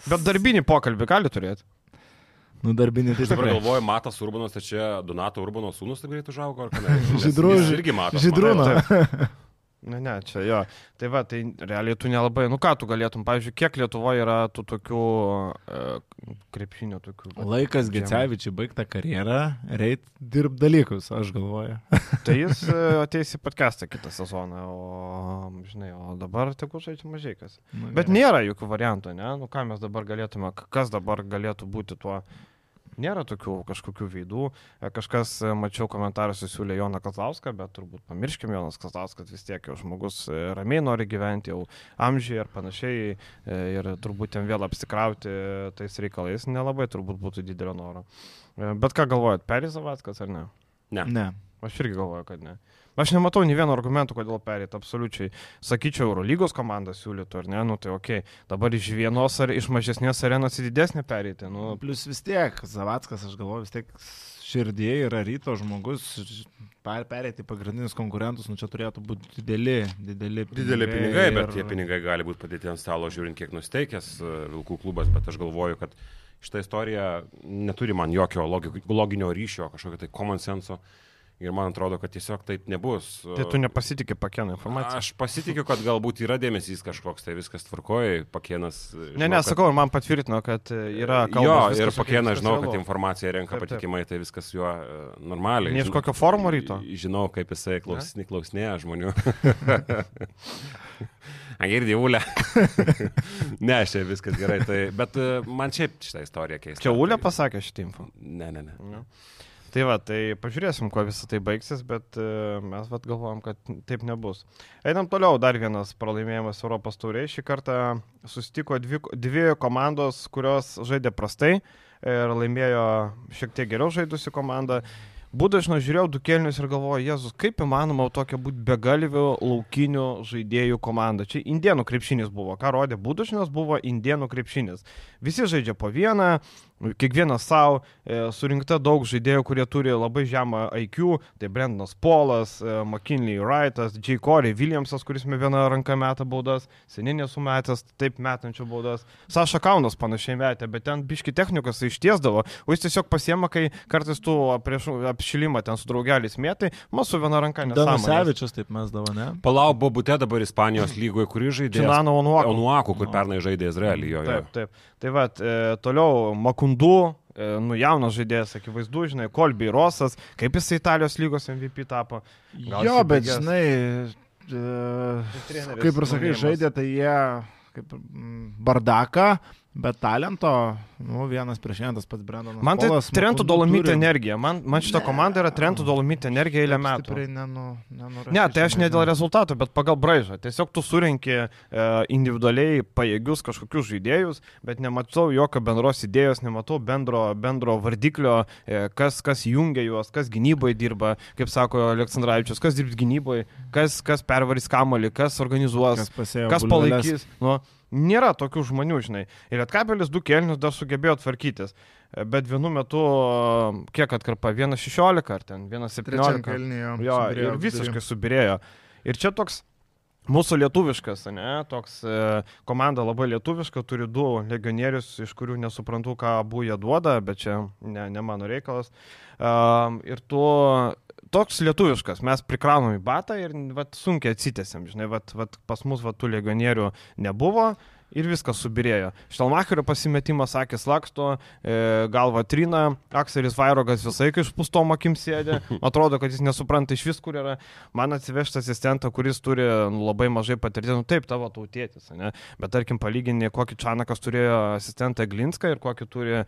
Bet darbinį pokalbį gali turėti. Nu, darbinį tai. Aš galvoju, Matas Urbanas, tai čia Donato Urbano sūnus taip greit užaugo, ar ką? Žydrūnas. Irgi Matas. Žydrūnas. Ne, ne, čia jo. Tai va, tai realiai tu nelabai, nu ką tu galėtum, pavyzdžiui, kiek Lietuvoje yra tų tokių e, krepšinio tokių. Va, Laikas Gecevičiui baigta karjerą, reit dirb dalykus, aš galvoju. tai jis e, ateis į podcastą kitą sezoną, o, žinai, o dabar tegu žaidžia mažai kas. Nu, Bet gerai. nėra jokių variantų, ne? Nu ką mes dabar galėtume, kas dabar galėtų būti tuo Nėra tokių kažkokių veidų. E, kažkas, e, mačiau, komentaruose siūlė Joną Kazlauską, bet turbūt pamirškim Jonas Kazlauskas vis tiek jau žmogus e, ramiai nori gyventi jau amžiai ir panašiai ir turbūt ten vėl apsikrauti tais reikalais nelabai turbūt būtų didelio noro. Bet ką galvojat, Perizavackas ar ne? Ne. ne. Aš irgi galvoju, kad ne. Aš nematau nei vieno argumento, kodėl perėti, absoliučiai. Sakyčiau, Eurolygos komanda siūlytų, ar ne, nu tai ok, dabar iš vienos ar iš mažesnės arenos į didesnę perėti. Nu. Plus vis tiek, Zavackas, aš galvoju, vis tiek širdie yra ryto žmogus, perėti pagrindinius konkurentus, nu čia turėtų būti dideli, dideli pinigai. Dideli pinigai, bet ir... tie pinigai gali būti padėti ant stalo, žiūrint, kiek nusteikęs e, Vilkų klubas, bet aš galvoju, kad šitą istoriją neturi man jokio loginio ryšio, kažkokio tai common senso. Ir man atrodo, kad tiesiog taip nebus. Tai tu nepasitikė pakėną informaciją? Aš pasitikiu, kad galbūt yra dėmesys kažkoks, tai viskas tvarkoja, pakėnas. Žinau, ne, ne, sakau, man patvirtino, kad yra kalbos. Jo, ir pakėnas žinau, kad informaciją renka taip, taip. patikimai, tai viskas juo e, normaliai. Ne iš kokio forumo ryto? Žinau, kaip jisai klausni, klausinėja žmonių. Agirdi Ulė. ne, čia viskas gerai, tai, bet e, man šiaip šitą istoriją keista. Čia Ulė pasakė šitą info? Ne, ne, ne. ne. Tai va, tai pažiūrėsim, kuo visą tai baigsis, bet uh, mes vad galvojam, kad taip nebus. Einam toliau, dar vienas pralaimėjimas Europos tauriai. Šį kartą susitiko dvi, dvi komandos, kurios žaidė prastai ir laimėjo šiek tiek geriau žaidusi komanda. Būdažno žiūrėjau du kelnius ir galvoju, Jėzus, kaip įmanoma tokia būti begalvių laukinių žaidėjų komanda. Čia indienų krepšinis buvo. Ką rodė Būdažnas, buvo indienų krepšinis. Visi žaidžia po vieną, kiekvienas savo, e, surinkta daug žaidėjų, kurie turi labai žemą IQ, tai Brendanas Polas, e, McKinley Wrightas, J. Corey Williamsas, kuris me vieną ranką metą baudas, seninė sumetęs, taip metančių baudas, Saša Kaunas panašiai metė, bet ten biški technikas tai ištiesdavo, o jis tiesiog pasiema, kai kartais tu prieš apšilimą ten su draugeliais mėtai, mūsų su viena ranka nesąmonė. Danusevičius taip mes davo, ne? Palau, Bobute dabar Ispanijos lygoje, kurį žaidė. Činano Onuaku. Onuaku, kur pernai žaidė Izraelyje. Taip, taip. Tai va, e, toliau Makundu, e, nu jaunas žaidėjas, akivaizdu, žinai, Kolby Rosas, kaip jis Italijos lygos MVP tapo. Gal jo, bet bėgės. žinai, e, kaip ir sakai, žaidė, tai jie kaip bardaką, Bet talento, nu, vienas prieš vienas pats Brendonas. Man tai Polas, Trento Dolomite energija. Man, man šita ne, komanda yra Trento Dolomite energija eilę metų. Nenu, nenu ne, tai aš ne dėl rezultatų, bet pagal braižą. Tiesiog tu surinki e, individualiai pajėgius kažkokius žaidėjus, bet nematau jokio bendros idėjos, nematau bendro, bendro vardiklio, e, kas, kas jungia juos, kas gynyboje dirba, kaip sako Aleksandраvičius, kas dirbs gynyboje, kas, kas pervarys kamolį, kas organizuos, kas, kas palaikys. Nu, Nėra tokių žmonių, žinai. Ir atkabelis du kelnius dar sugebėjo tvarkytis. Bet vienu metu, kiek atkarpa, 1.16 ar ten 1.17. Jo, jo ir visiškai subirėjo. Ir čia toks mūsų lietuviškas, ne, toks e, komanda labai lietuviška, turi du legionierius, iš kurių nesuprantu, ką abu jie duoda, bet čia ne, ne mano reikalas. Um, ir tu toks lietuviškas, mes prikraunam į batą ir vat, sunkiai atsitėsiam, žinai, vat, vat, pas mus vat, tų legionierių nebuvo, ir viskas subirėjo. Štelmacherio pasimetimas, akis laksto, e, galva trina, Akselis Vairogas visai kai išpūstom akim sėdė, atrodo, kad jis nesupranta iš vis, kur yra. Man atsivežti asistentą, kuris turi nu, labai mažai patirties, nu taip, tavo tautėtis, ne? bet tarkim palyginti, kokį Čanakas turėjo asistentą Glinską ir kokį turi e,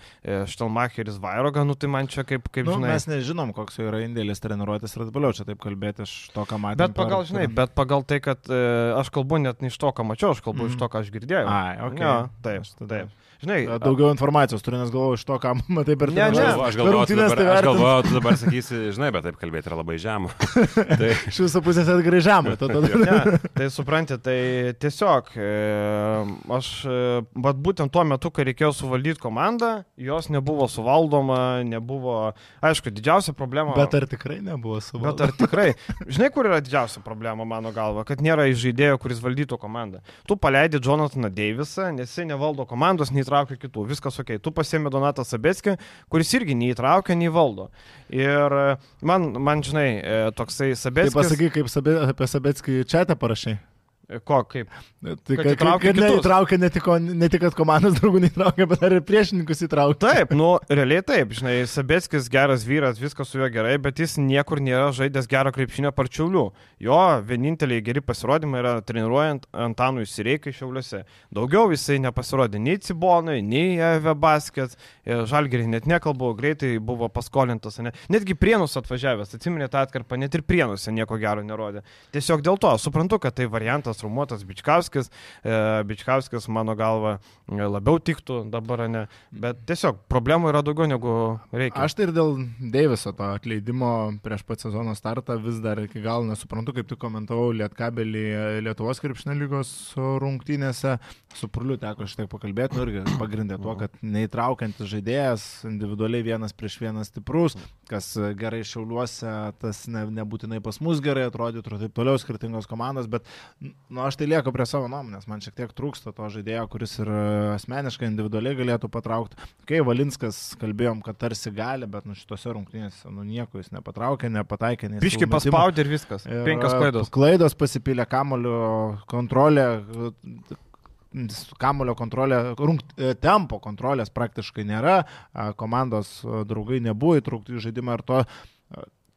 Štelmacheris Vairogą, nu tai man čia kaip, kaip nu, žinai. Mes nežinom, koks jo yra indėlis treniruotis ir atbaliau čia taip kalbėti iš to, ką matėme. Bet pagal, per, žinai, bet pagal tai, kad e, aš kalbu net ne iš to, ką mačiau, aš kalbu mm. iš to, ką aš girdėjau. Ai, okay. jo, taip, taip. Žinai, daugiau informacijos turiu, nes galvoju iš to, ką matai per ne, ne, aš galvoju, tu dabar, tai aš galvoju, tu dabar sakysi, žinai, bet taip kalbėti yra labai žema. tai... Iš viso pusės atgrai žemą. ne, tai supranti, tai tiesiog e, aš, bet būtent tuo metu, kai reikėjo suvaldyti komandą, jos nebuvo suvaldoma, nebuvo, aišku, didžiausia problema. Bet ar tikrai nebuvo suvaldoma? Bet ar tikrai? Žinai, kur yra didžiausia problema mano galva, kad nėra žaidėjo, kuris valdytų komandą. Tu paleidi Jonathaną Davisą, nes jisai nevaldo komandos, nei neįtraukia kitų, viskas ok. Tu pasiemi Donatą Sabetskį, kuris irgi neįtraukia, nei valdo. Ir e, man, man žinai, e, toksai Sabetskis. Tai pasakai, kaip sabė, apie Sabetskį čia tą parašai. Ko, kaip? Tai kad, kad, kad neįtraukia ne tik, ne tik, kad komandos draugų neįtraukia, bet dar ir priešininkus įtraukia. Taip, nu, realiai taip, žinai, Sabetskis geras vyras, viskas su juo gerai, bet jis niekur nėra žaidęs gero krepšinio parčiaulių. Jo vieninteliai geri pasirodymai yra treniruojant Antanų įsireikai šiauliuose. Daugiau jisai nepasirodė nei Cibonui, nei Eve Basket, Žalgerį net nekalbu, greitai buvo paskolintas, ne? netgi Prienus atvažiavęs, atsiminė tą atkarpą, net ir Prienuose nieko gero nerodė. Tiesiog dėl to suprantu, kad tai variantas traumuotas Bičkauskis. E, Bičkauskis, mano galva, e, labiau tiktų dabar, ne. Bet tiesiog problemų yra daugiau negu reikia. Aš tai ir dėl Deiviso to atleidimo prieš pat sezono startą vis dar iki galo nesuprantu, kaip tu komentavau Lietkabelį Lietuvos krepšinio lygos rungtynėse. Su Purliu teko tiek pakalbėti, nu irgi pagrindė tuo, kad neįtraukiantis žaidėjas, individualiai vienas prieš vieną stiprus, kas gerai šiauliuose, tas ne, nebūtinai pas mus gerai atrodytų ir taip toliau, skirtingos komandos, bet Nu, aš tai lieku prie savo nuomonės, man šiek tiek trūksta to žaidėjo, kuris ir asmeniškai, individualiai galėtų patraukti. Kai Valinskas kalbėjom, kad tarsi gali, bet nu šitose rungtynėse nu, nieko jis nepatraukė, nepataikė. Piški paspaudė ir viskas. Ir Penkios klaidos. Klaidos pasipylė kamulio kontrolė kamulio kontrolė, rungt, tempo kontrolės praktiškai nėra, komandos draugai nebuvo įtraukti į žaidimą ir to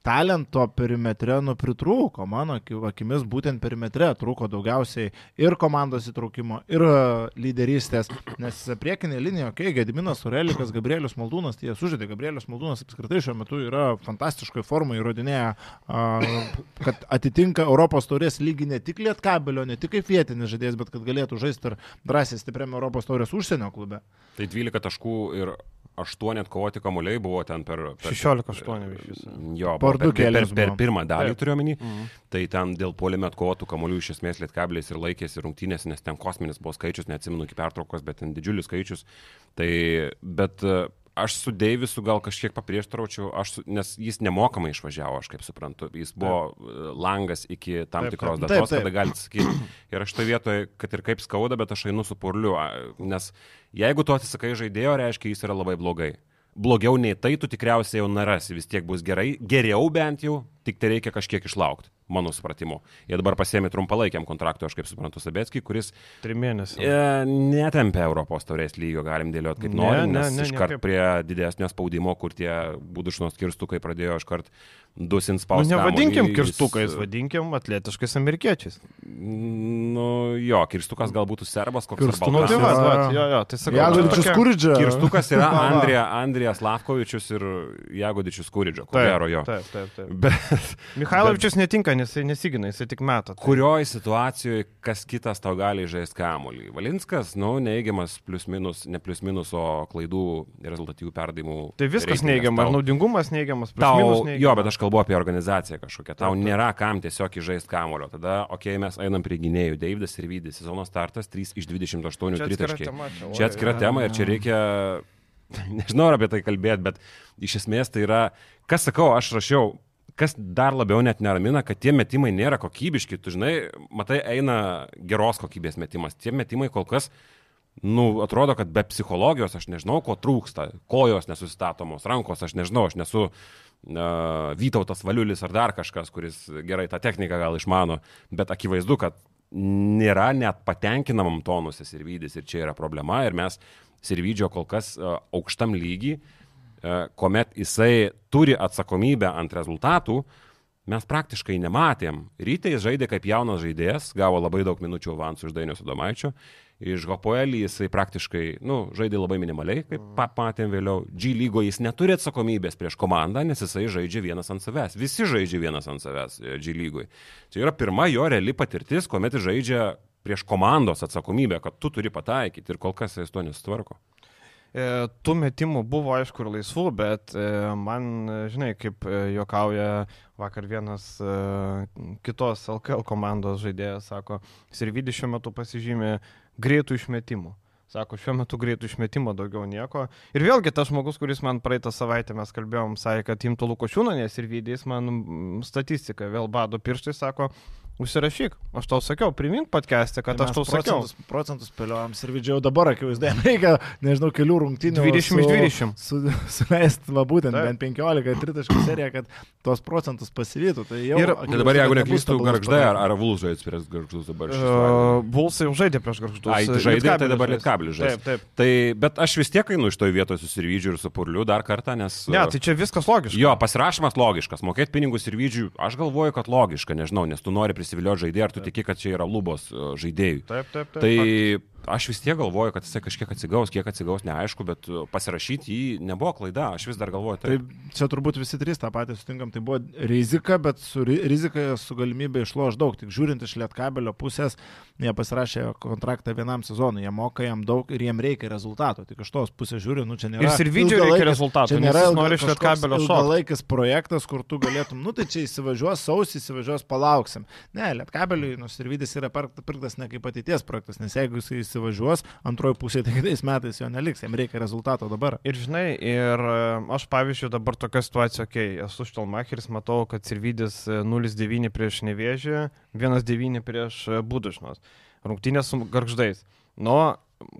talento perimetre nu pritrūko, mano akimis būtent perimetre trūko daugiausiai ir komandos įtraukimo, ir e, lyderystės, nes priekinė linija, okei, okay, Gediminas Urelikas, Gabrielius Maldūnas, tai jie sužaidė, Gabrielius Maldūnas apskritai šiuo metu yra fantastiškoje formoje, įrodinėja, kad atitinka Europos taurės lygį ne tik lietkabelio, ne tik kaip vietinis žaidėjas, bet kad galėtų žaisti ir drąsiai stipriame Europos taurės užsienio klube. Tai 12 taškų ir 8 atkovoti kamuoliai buvo ten per... per 16-8 iš viso. Jo, per, per, per, per pirmą dalį turiu omeny. Mhm. Tai ten dėl polime atkovotų kamuolių iš esmės lietkabeliais ir laikėsi rungtynės, nes ten kosminis buvo skaičius, neatsimenu iki pertraukos, bet ten didžiulis skaičius. Tai, bet aš su Deivisu gal kažkiek paprieštaraučiau, aš, nes jis nemokamai išvažiavo, aš kaip suprantu. Jis buvo taip. E, langas iki tam taip, tikros datos, taip, taip. kada galite sakyti. Ir aš toje vietoje, kad ir kaip skauda, bet aš einu su purliu, nes jeigu tu atsisakai žaidėjo, reiškia, jis yra labai blogai blogiau nei tai tu tikriausiai jau narasi, vis tiek bus gerai, geriau bent jau, tik tai reikia kažkiek išlaukti, mano supratimu. Jie dabar pasėmė trumpalaikiam kontraktui, aš kaip suprantu, Sabetskį, kuris... Trim mėnesių. E, netempia Europos taurės lygio, galim dėlioti kaip norim, nes ne, ne, iškart prie didesnio spaudimo, kur tie būdušnos kirstukai pradėjo iškart dusin spausti. Nu, nevadinkim kamuolį, kirstukais, jis... vadinkim atletiškais amerikiečiais. Nu, jo, kirstukas gal būtų serbas, koks nors baltas. Nu, tai jo, jo, tai sakau. Jagodičius Kuridžia. Kirstukas yra Andrija, Andrijas Lavkovičius ir Jagodičius Kuridžia, ko gero jo. Taip, taip, taip. Bet, Mikhailovičius bet, netinka, nes jisai nesigina, jisai tik meta. Tai. Kurioje situacijoje kas kitas tau gali žaisti kamuolį? Valinskas, nu, neigiamas plius minus, ne plius minus, o klaidų rezultatyvių perdavimų. Tai viskas neigiamas, tau, naudingumas neigiamas, plius tau, minus neigiamas. Jo, bet aš kalbu apie organizaciją kažkokią. Tau taip, nėra kam tiesiog įžaisti kamulio. Tada, okei, okay, mes einam prie gynėjų. Davidas ir Vydis. Sezono startas 3 iš 28 tritaškiai. Čia atskira tema ir čia reikia, nežinau apie tai kalbėti, bet iš esmės tai yra, kas sakau, aš rašiau, kas dar labiau net neramina, kad tie metimai nėra kokybiški. Tu žinai, matai, eina geros kokybės metimas. Tie metimai kol kas nu, atrodo, kad be psichologijos aš nežinau, ko trūksta, kojos nesustatomos, rankos aš nežinau, aš nesu uh, Vytautas Valiulis ar dar kažkas, kuris gerai tą techniką gal išmano, bet akivaizdu, kad nėra net patenkinamam tonusis ir vydis ir čia yra problema ir mes Sirvidžio kol kas uh, aukštam lygiai, kuomet jisai turi atsakomybę ant rezultatų, mes praktiškai nematėm. Rytai jis žaidė kaip jaunas žaidėjas, gavo labai daug minučių avansų iš Dainius Adomaičio Iš Hapoelį jisai praktiškai, nu, žaidė labai minimaliai, kaip matėm vėliau. G lygo jis neturi atsakomybės prieš komandą, nes jisai žaidžia vienas ant savęs. Visi žaidžia vienas ant savęs e, G lygui. Tai yra pirma jo reali patirtis, kuomet žaidžia prieš komandos atsakomybę, kad tu turi pataikyti ir kol kas jis to nesutvarko. E, tų metimų buvo aišku ir laisvų, bet e, man, žinai, kaip juokauja vakar vienas kitos LKL komandos žaidėjas, sako, Sirvidis šiuo metu pasižymė greitų išmetimų. Sako, šiuo metu greitų išmetimo daugiau nieko. Ir vėlgi tas žmogus, kuris man praeitą savaitę mes kalbėjom, sakė, kad imtų Lukošiūnanės ir vydys man statistiką, vėl bado pirštai, sako, Užsirašyk, aš tau sakiau, primink podcast'e, kad tai aš tau procentus, sakiau. Procentus spėliojam ir vidžiau dabar, akivaizdai, reikia, nežinau, kelių rungtynių. 20 iš 20. Su, suleisti, va būtent, Taip. bent 15 tritaškų seriją, kad tos procentus pasivytų. Tai jau, ir tai dabar, jeigu neklystu, garždai ar, ar Vuls žaidė prieš garždus dabar? Uh, Vuls jau žaidė prieš garždus. Ai, žaidė, tai dabar lietkablis žaidė. Taip, taip. Tai, bet aš vis tiek einu iš to vietos susirvydžiu ir su purliu dar kartą, nes... Ne, tai čia viskas logiška. Jo, pasirašymas logiškas, mokėti pinigus ir vydžiui, aš galvoju, kad logiška, nežinau, nes tu nori prisivilioti žaidėją, ar tu tiki, kad čia yra lubos e, žaidėjai. Taip, taip, taip. Tai aš vis tiek galvoju, kad jisai kažkiek atsigaus, kiek atsigaus, neaišku, bet uh, pasirašyti jį nebuvo klaida, aš vis dar galvoju. Tai čia turbūt visi trys tą patį sutinkam, tai buvo rizika, bet su rizika su galimybė išloš daug. Tik žiūrint iš lietkabelio pusės, jie pasirašė kontraktą vienam sezonui, jie moka jam daug ir jiem reikia rezultato. Tik iš tos pusės žiūri, nu čia nėra. Ir Sirvidžio reikia rezultato. Čia nėra. Ilgalaikis projektas, kur tu galėtum, nu tai čia įsivažiuos, sausį įsivažiuos, palauksim. Ne, lietkabeliui, nu Sirvidis yra pirktas ne kaip ateities projektas, nes jeigu jis įsivažiuos, antroji pusė tai kitais metais jo neliks, jam reikia rezultato dabar. Ir žinai, ir e, aš pavyzdžiui dabar tokia situacija, kai okay, esu Štelmacheris, matau, kad Sirvidis 0-9 prieš Nevėžį, 1-9 prieš Budušnos. Rungtynės su garždais. Nu,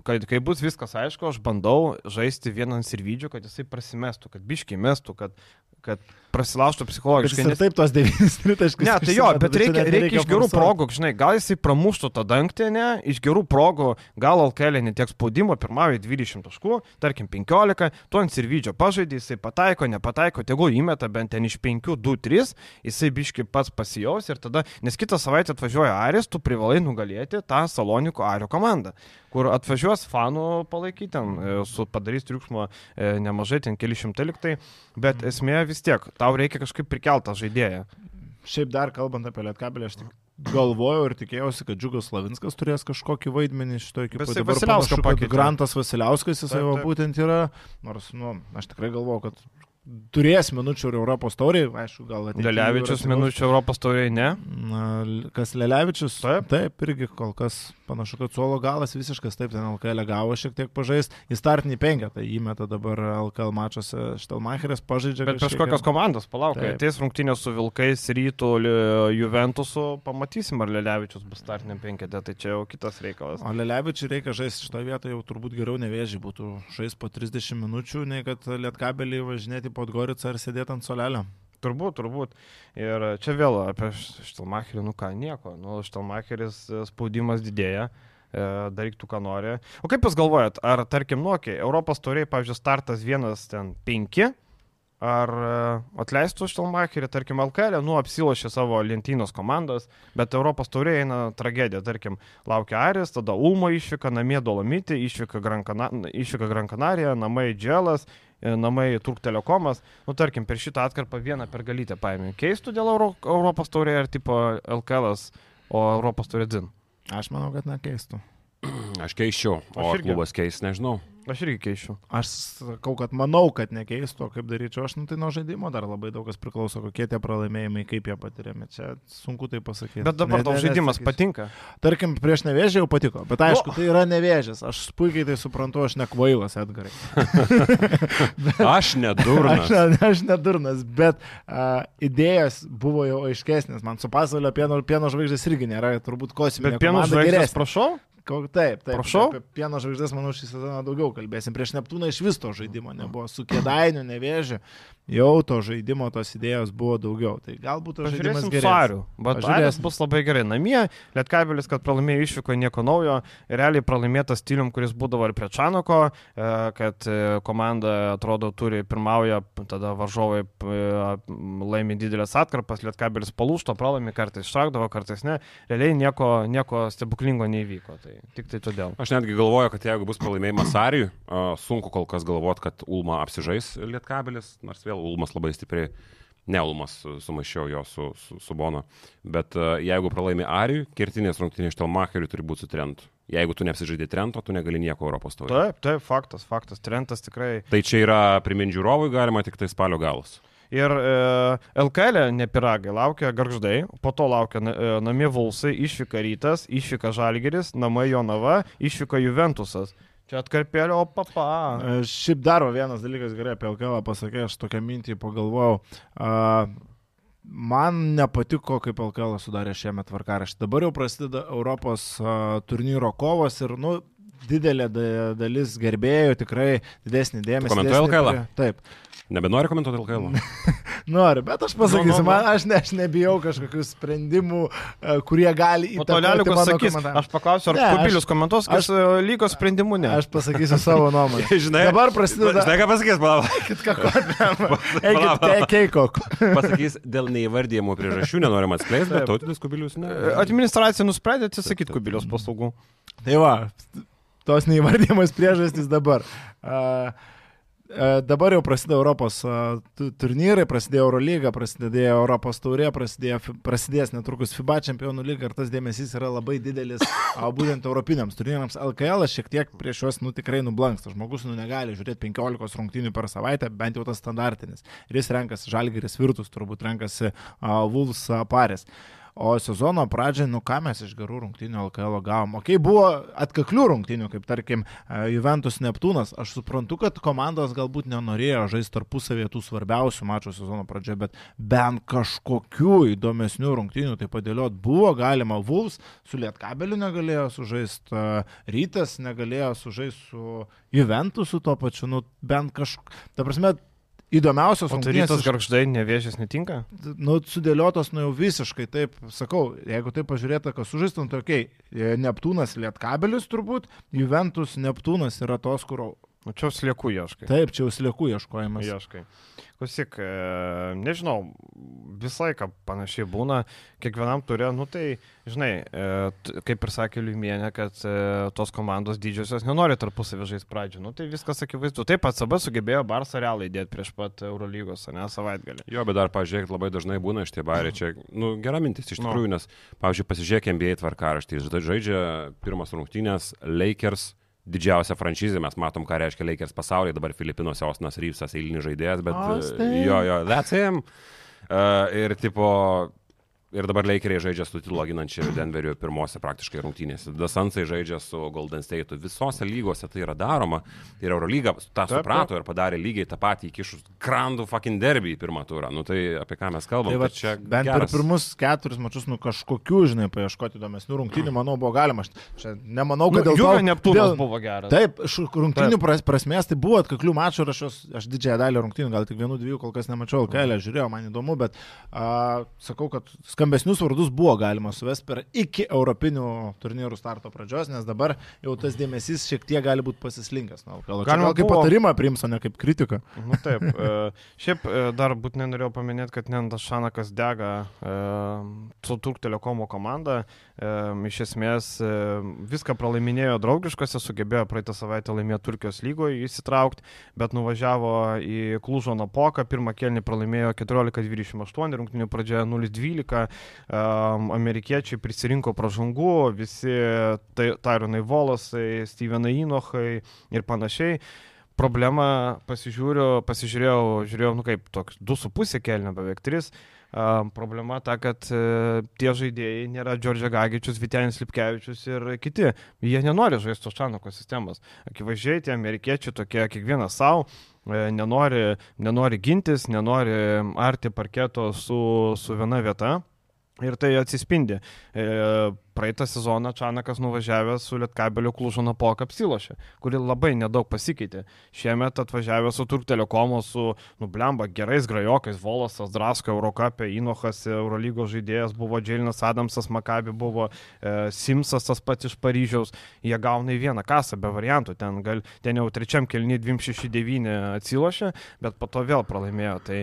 kad kai bus viskas aišku, aš bandau žaisti vieną ant sirvidžių, kad jisai prasimestų, kad biškiai mestų, kad, kad prasilaužtų psichologiškai. Nes taip tos devynis tritaškus. Ne, tai jo, bet reikia, reikia iš gerų progų, žinai, gal jisai pramuštų tą dangtį, ne, iš gerų progų, gal Alkelė netiek spaudimo, pirmauja 20 taškų, tarkim 15, tu ant sirvidžio pažaidai, jisai pataiko, nepataiko, tegul įmeta bent ten iš 5, 2, 3, jisai biški pats pasijaus ir tada, nes kitą savaitę atvažiuoja Aris, tu privalai nugalėti tą Saloniko Ario komandą kur atvažiuos fanų palaikyti, ten e, su padarys triukšmo e, nemažai, ten keli šimtai liktai, bet esmė vis tiek, tau reikia kažkaip prikeltą žaidėją. Šiaip dar kalbant apie Lietkabelį, aš tik galvojau ir tikėjausi, kad Džiugas Slavinskas turės kažkokį vaidmenį šitoje ekipoje. Dabar Vasiliauskas pakeitė. Grantas Vasiliauskas, jisai jau būtent yra, nors, nu, aš tikrai galvoju, kad turės minučių ir Europos tauriai, aišku, gal ateityje. Lelevičius minučių Europos tauriai, ne? Na, kas Lelevičius? Taip. Taip, irgi kol kas panašu, kad suolo galas visiškas, taip, ten LKL gavo šiek tiek pažais, į startinį penketą įmeta dabar LKL mačiuose Štelmacheris pažaidžia. Bet prieš kokios komandos, palauk, kai ateis rungtynės su Vilkais, Rytų, Juventusu, pamatysim, ar Lelevičius bus startiniam penketė, tai čia jau kitas reikalas. O Lelevičiui reikia žaisti šitoje vietoje, jau turbūt geriau nevėžiai būtų žaisti po 30 minučių, nei kad Lietkabelį važinėti Podgoricą ar sėdėti ant solelio. Turbūt, turbūt. Ir čia vėl apie Štelmacherį, nu ką, nieko. Nu, Štelmacheris e, spaudimas didėja, e, daryk tu, ką nori. O kaip jūs galvojat, ar tarkim, nu, okay, Europos tauriai, pavyzdžiui, startas vienas ten penki, ar e, atleistų Štelmacherį, tarkim, LKL, nu, apsilošė savo lentynos komandos, bet Europos tauriai eina tragedija, tarkim, laukia Aris, tada Ulmo išvyka, namie Dolomitį, išvyka Gran, Kana, Gran Canaria, namai Dželas namai Turk Telekomas, nu tarkim, per šitą atkarpą vieną pergalytę paėmė. Keistų dėl Euro, Europos taurė ar tipo LKL, o Europos taurė dzin? Aš manau, kad nekeistų. Aš keiščiau, o Aš irgi. klubas keis, nežinau. Aš irgi keičiu. Aš sakau, kad manau, kad nekeistų, kaip daryčiau. Aš, nu, tai nuo žaidimo dar labai daug kas priklauso, kokie tie pralaimėjimai, kaip jie patiriami. Čia sunku tai pasakyti. Bet dabar tau žaidimas nesakysiu. patinka. Tarkim, prieš nevėžį jau patiko, bet aišku, o. tai yra nevėžis. Aš puikiai tai suprantu, aš nekvailas, Edgarai. bet, aš nedurnas. Aš, aš nedurnas, bet uh, idėjas buvo jau aiškesnės. Man su pasaulio pieno, pieno žvaigždės irgi nėra, turbūt kosminė. Bet pieno žvaigždės, prašau. Taip, taip. Prašau. Apie pieno žvaigždės, manau, šį sezoną daugiau kalbėsim. Prieš Neptūną iš vis to žaidimo nebuvo. Su kėdainiu nevėžiu jau to žaidimo, tos idėjos buvo daugiau. Tai galbūt tas žaidimas geresnis. Bet Aris bus labai gerai. Namie, Lietkabelis, kad pralaimėjo išvyko nieko naujo. Realiai pralaimėtas stilium, kuris būdavo ir prie Čanoko, e, kad e, komanda atrodo turi pirmauja, tada varžovai e, laimi didelės atkarpas, Lietkabelis palūšto, pralaimi kartais ištraukdavo, kartais ne. Realiai nieko, nieko stebuklingo neįvyko. Tai tik tai todėl. Aš netgi galvoju, kad jeigu bus pralaimėjimas Arijui, sunku kol kas galvoti, kad Ulma apsižais Lietkabelis, nors vėl Ulmas labai stipriai, ne Ulmas sumaišiau jo su, su, su Bono, bet uh, jeigu pralaimi Arijui, kertinės rungtynės Štelmacheriui turi būti su Trentu. Jeigu tu neapsižaidai Trento, tu negali nieko Europos taurės. Taip, taip, faktas, faktas. Trentas tikrai. Tai čia yra priminti žiūrovui galima tik tai spalio galas. Ir e, LKL e ne piragai, laukia garždai, po to laukia e, namie Vulsai, išvyka Rytas, išvyka Žalgeris, namai Jonava, išvyka Juventusas. Čia atkarpėlio, o papa. E, šiaip dar vienas dalykas gerai apie LKL pasakė, aš tokią mintį pagalvojau. Uh, man nepatiko, kaip LKL sudarė šiemet tvarkaraštį. Dabar jau prasideda Europos uh, turnyro kovos ir, nu, didelė dalis gerbėjų tikrai didesnį dėmesį. Komentuoja LKL? Taip. Nebenori komentuoti LKL? Noriu, bet aš pasakysiu, no, no, no. man aš, ne, aš nebijau kažkokių sprendimų, e, kurie gali įtakoti. O toliau pasakys, aš paklausiu, ar ne, Kubilius komentuos, kas aš, e, lygos sprendimu ne. Aš pasakysiu savo nuomonę. žinai, dabar prasideda. Žinai, ką pasakys, palauk. Eikit ką, eikit keikok. Pasakys, dėl neįvardyjimų priežasčių nenorim atskleisti, bet tautinis Kubilius ne. Administracija nusprendė atsisakyti Kubilius paslaugų. Tai va, tos neįvardymas priežastys dabar. Uh, E, dabar jau prasideda Europos e, turnyrai, prasidėjo Eurolyga, prasidėjo Europos taurė, prasidėjo, prasidės netrukus FIBA čempionų lyga ir tas dėmesys yra labai didelis būtent europiniams turnyrams. LKL šiek tiek prieš juos nu, tikrai nublanksta. Žmogus nu, negali žiūrėti 15 rungtynių per savaitę, bent jau tas standartinis. Ir jis renkasi Žalgiris Virtus, turbūt renkasi uh, Vulfs uh, Paris. O sezono pradžiai, nu ką mes iš gerų rungtynių LKL gavom. Ok, buvo atkaklių rungtynių, kaip tarkim e, Juventus Neptūnas. Aš suprantu, kad komandos galbūt nenorėjo žaisti tarpusavėje tų svarbiausių mačų sezono pradžioje, bet bent kažkokių įdomesnių rungtynių tai padėliot buvo galima. Vulfs su Lietkabeliu negalėjo sužaisti, e, Rytas negalėjo sužaisti su Juventusu tuo pačiu, nu bent kažkokiu. Ta prasme, įdomiausios rungtynės. O rytas garždai nevėžės netinka? Nu, sudėliotos, nu jau visiškai taip, sakau, jeigu taip pažiūrėta, kas sužaistum, tai okei, okay, Neptūnas Lietkabelis turbūt, Juventus Neptūnas yra tos, kur... Nu, čia sliekų ieškai. Taip, čia sliekų ieškojimas. Ieškai. Klausyk, e, nežinau, visą laiką panašiai būna, kiekvienam turė, nu tai, žinai, e, kaip ir sakė Liumienė, kad e, tos komandos didžiosios nenori tarpusavį žaisti pradžią. Nu tai viskas akivaizdu. Taip, ACB sugebėjo Barsą realai dėti prieš pat Eurolygos, ne savaitgalį. Jo, bet dar, pažiūrėk, labai dažnai būna šitie bariai. Čia, nu, gera mintis iš tikrųjų, no. nes, pavyzdžiui, pasižiūrėk NBA tvarkaraštį. Žaidžia pirmas rungtynės Lakers didžiausia franšizė, mes matom, ką reiškia Lakers pasaulyje, dabar Filipinuose Osnas Ryvsas eilinis žaidėjas, bet Austin. jo, jo, that's him. Uh, ir tipo, Ir dabar Lakeriai žaidžia su titulo ginančiu Denveriu pirmose praktiškai rungtynėse. Dasansai žaidžia su Golden State'u. Visose lygose tai yra daroma. Ir Eurolyga tą suprato ir padarė lygiai tą patį įkišus grandų fucking derby į pirmą turą. Nu tai apie ką mes kalbame. Tai, tai čia bent geras... per pirmus keturis mačius, nu kažkokių, žinai, paieškoti įdomesnių rungtynių, manau, buvo galima. Aš nemanau, kad nu, dėl to... Neptūnas dėl... buvo geras. Taip, rungtynių taip. prasmės tai buvo atkaklių mačų ir aš, aš didžiąją dalį rungtynių, gal tik vienų, dviejų kol kas nemačiau, kelę žiūrėjau, man įdomu, bet uh, sakau, kad skambesnius vardus buvo galima suvesti per iki europinių turnyrų starto pradžios, nes dabar jau tas dėmesys šiek tiek gali būti pasislinkęs. Na, gal, galima gal kaip buvo... patarimą priims, o ne kaip kritiką. Nu, taip. E, šiaip e, dar būtinai norėjau paminėti, kad Nendas Šanakas dega e, su Turk Telekomo komanda. E, iš esmės e, viską pralaiminėjo draugiškose, sugebėjo praeitą savaitę laimėti Turkijos lygoje įsitraukti, bet nuvažiavo į Klužo Napoką, pirmą kelnį pralaimėjo 14-28, rungtinių pradžioje 0-12. Amerikiečiai prisirinko pražangų, visi tai, Tyronai Volosai, Stevenai Inochai ir panašiai. Problema pasižiūriu, pasižiūrėjau, žiūrėjau, nu kaip, toks 2,5 kelnio, beveik 3. Um, problema ta, kad uh, tie žaidėjai nėra Džordžia Gagičius, Vitenis Lipkevičius ir kiti. Jie nenori žaisti tos Šanoko sistemos. Akivaizdžiai tie amerikiečiai tokie kiekvienas savo, e, nenori, nenori gintis, nenori arti parketo su, su viena vieta. Ir tai atsispindi. E, praeitą sezoną Čanakas nuvažiavęs su Lietkabelio Klužano poką apsilošė, kuri labai nedaug pasikeitė. Šiemet atvažiavęs su Turk Telekomo, su Nublemba, gerais grajokais, Volosas, Drasko, Eurocapė, Inochas, Eurolygos žaidėjas buvo Dželinas Adamsas, Makabi buvo e, Simsas tas pats iš Paryžiaus. Jie gauna į vieną kasą be variantų. Ten, gal, ten jau trečiam kelnį 269 atsilošė, bet po to vėl pralaimėjo. Tai,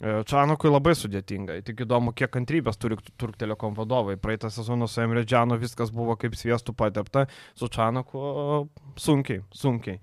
E, Čanokui labai sudėtinga. Tik įdomu, kiek kantrybės turi Turk Telekom vadovai. Praeitą sezoną su Emre Džanu viskas buvo kaip sviestų patepta, su Čanoku sunkiai, sunkiai.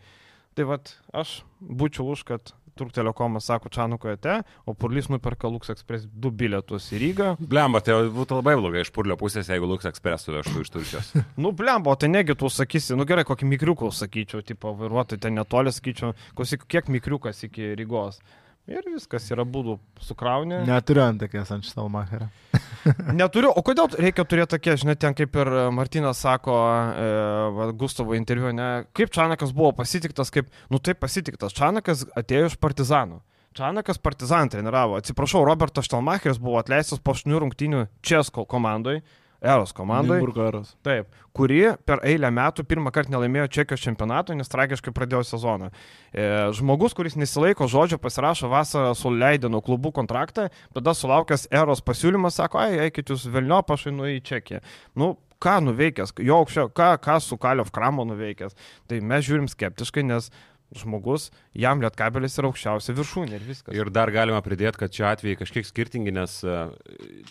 Tai vad, aš būčiau už, kad Turk Telekomas sako Čanuko ate, o Purlys nuperka Lux Express du bilietus į Rygą. Blemba, tai būtų labai blogai iš Purlio pusės, jeigu Lux Express suvežtų iš Turkijos. nu, blemba, tai negi tu sakysi, nu gerai, kokį mikriuką sakyčiau, tipo vairuotojai ten netoli sakyčiau, klausyk, kiek mikriukas iki Rygos. Ir viskas yra būdų sukraunė. Neturiu ant tokias ant Štalmacherio. Neturiu, o kodėl reikia turėti tokie, žinai, ten kaip ir Martinas sako e, Gustavo interviu, ne, kaip Čanakas buvo pasitiktas, kaip, nu taip pasitiktas, Čanakas atėjo iš partizanų. Čanakas partizan treniravo, atsiprašau, Robertas Štalmacheris buvo atleistas po šnių rungtynių Česko komandai Eros komandai. Eros. Taip, kuri per eilę metų pirmą kartą nelaimėjo Čekijos čempionato, nes tragiškai pradėjo sezoną. E, žmogus, kuris nesilaiko žodžio, pasirašo vasarą su Leidino klubu kontraktą, tada sulaukęs Eros pasiūlymas, sako, ai, eikit jūs vėlnio, pašainu į Čekiją. Nu, ką nuveikęs, jo aukščiau, ką, ką su Kaliov Kramo nuveikęs. Tai mes žiūrim skeptiškai, nes žmogus, jam lietkabelis yra aukščiausia viršūnė ir viskas. Ir dar galima pridėti, kad čia atvejai kažkiek skirtingi, nes e,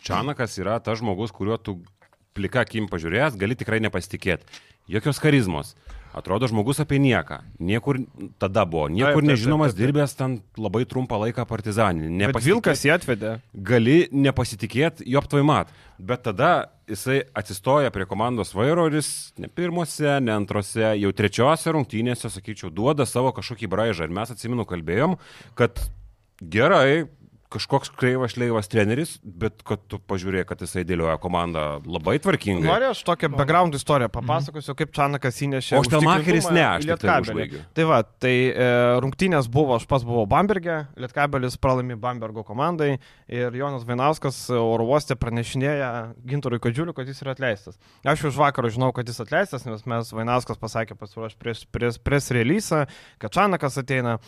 Čanakas yra tas žmogus, kuriuo tu plika akim pažiūrėjęs, gali tikrai nepasitikėti. Jokios charizmos. Atrodo žmogus apie nieką. Niekur tada buvo. Niekur taip, taip, nežinomas taip, taip, taip. dirbęs ten labai trumpą laiką partizanį. Vilkas jį atvedė. Gali nepasitikėti, jo aptvaimat. Bet tada jisai atsistoja prie komandos vairo ir jis ne pirmose, ne antrose, jau trečiose rungtynėse, sakyčiau, duoda savo kažkokį braižą. Ir mes atsimenu kalbėjom, kad gerai, kažkoks kreivas šleivas treneris, bet kad tu pažiūrėjai, kad jisai dėlioja komandą labai tvarkingai. Noriu aš tokią background istoriją papasakosiu, kaip Čanakas įnešė. O Štelmacheris ne, aš Lietkabelį. Tai va, tai e, rungtynės buvo, aš pats buvau Bamberge, Lietkabelis pralaimi Bambergo komandai ir Jonas Vainauskas oro uoste pranešinėja Gintorui Kadžiuliu, kad jis yra atleistas. Aš už vakarą žinau, kad jis atleistas, nes mes Vainauskas pasakė pasiruoš pres, pres release, kad Čanakas ateina.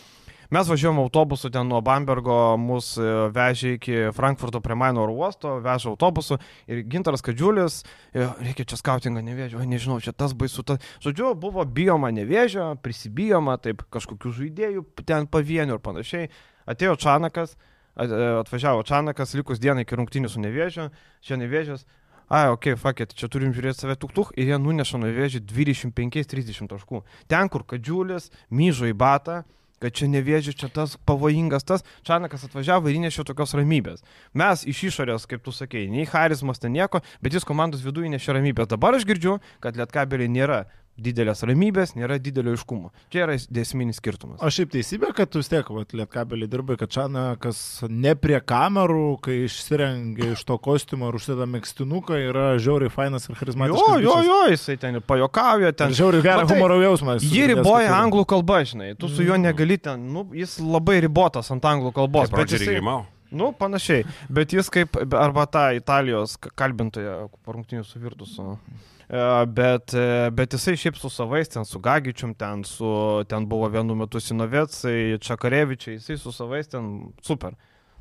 Mes važiuojam autobusu ten nuo Bambergo, mus e, vežė iki Frankfurto prie Maino oro uosto, vežė autobusu ir Gintaras Kadžiulis, e, reikia čia skautingą nevėžio, nežinau, čia tas baisu. Ta... Žodžiu, buvo bijoma nevėžio, prisibijoma, taip kažkokių žaidėjų ten pavienių ir panašiai. Atėjo Čanakas, e, atvažiavo Čanakas, likus dienai iki rungtynių su nevėžio, čia nevėžės, ai, okay, fakit, čia turim žiūrėti save tuktuk ir jie nuneša nuo vėžį 25-30 taškų. Ten, kur kadžiulis, myžo į batą, kad čia nevėžiu, čia tas pavojingas tas. Čanakas atvažiavo ir įnešė tokios ramybės. Mes iš išorės, kaip tu sakei, nei charizmas, ten nieko, bet jis komandos viduje įnešė ramybės. Dabar aš girdžiu, kad lietkabeliai nėra didelės ramybės, nėra didelio iškumo. Čia yra esminis skirtumas. O šiaip teisybė, kad tu vis tiek, lietkabelį dirbai, kad Čana, kas ne prie kamerų, kai išsirengia iš to kostiumo ir užsideda mėgstinuką, yra žiauriai fainas ir charizmatiškas. Jo, jo, jo, jisai ten pajokauja, ten. Žiauriai gerą Matai, humoro jausmą. Jį riboja anglų kalba, žinai, tu su juo mm. negali ten, nu, jis labai ribotas ant anglų kalbos. Bet jisai. Nu, panašiai. Bet jis kaip, arba ta Italijos kalbintoja, parungtinių su Virtusu. E, bet, e, bet jisai šiaip su savais, ten su Gagičium, ten, su, ten buvo vienu metu Sinovetsai, Čakarevičiai, jisai su savais ten super.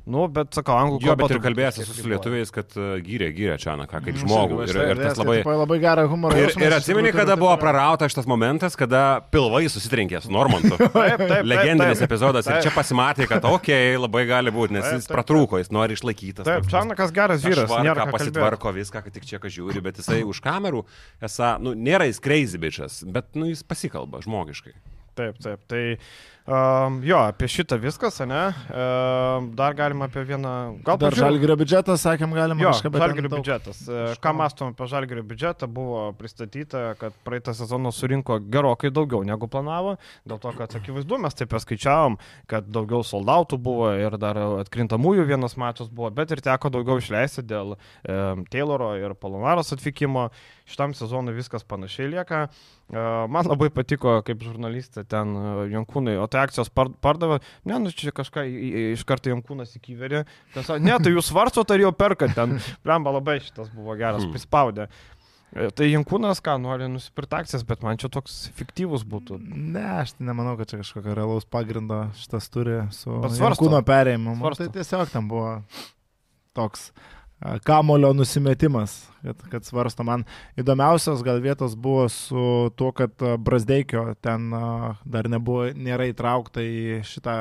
Nu, bet sakau, anglų kalba. Jo, bet ir kalbėjęs su, lietuviais, kad uh, gyrė, gyrė Čianaką kaip žmogų. Ir, ir tas labai... Labai gerą humorą. Ir, ir atsimeni, kada buvo prarauta šitas momentas, kada pilvai susitrenkė su Normantu. taip, taip, Legendinis epizodas. Ir čia pasimatė, kad okei, okay, labai gali būti, nes jis pratrūko, jis nori išlaikytas. Taip, Čianakas geras vyras. Nėra pasitvarko viską, kad tik čia ką žiūri, bet jisai už kamerų, esą, nu, nėra jis crazy bičias, bet, nu, jis pasikalba žmogiškai. Taip, taip. Tai Um, jo, apie šitą viskas, ne? Um, dar galima apie vieną. Gal dar žalgerio biudžetas, sakėm, galima jo, kažką apie žalgerio biudžetas. Kažką. Ką mastom apie žalgerio biudžetą, buvo pristatyta, kad praeitą sezoną surinko gerokai daugiau negu planavo, dėl to, kad akivaizdu, mes taip paskaičiavom, kad daugiau soldautų buvo ir dar atkrintamųjų vienas mačas buvo, bet ir teko daugiau išleisti dėl um, Tayloro ir Palonaros atvykimo. Šitam sezonui viskas panašiai lieka. Uh, man labai patiko, kaip žurnalistė ten Jankūnai, o tai akcijos pardavė, ne, nu čia kažką iš karto jam kūnas įkyverė. Ne, tai jūs svarstot ar jau perkat ten. Blemba labai šitas buvo geras, hmm. prispaudė. E, tai Jankūnas ką nori nusipirkti akcijas, bet man čia toks fiktyvus būtų. Ne, aš tai nemanau, kad čia kažkokio realaus pagrindo šitas turi su Jankūno perėjimu. Tai tiesiog tam buvo toks kamulio nusimetimas, kad, kad svarsto man. Įdomiausias gal vietos buvo su tuo, kad Brasdeikio ten dar nebuvo, nėra įtraukta į šitą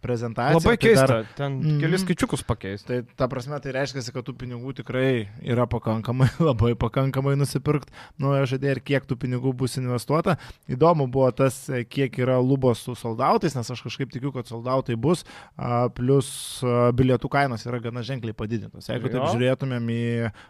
prezentaciją. Labai tai keista, tai dar, ten mm, kelis skaičiukus pakeisti. Tai ta prasme, tai reiškia, kad tų pinigų tikrai yra pakankamai, labai pakankamai nusipirkti naują žaidėją ir kiek tų pinigų bus investuota. Įdomu buvo tas, kiek yra lubos su soldautais, nes aš kažkaip tikiu, kad soldautai bus, plus bilietų kainos yra gana ženkliai padidintos. Jeigu taip žiūrėtumėm į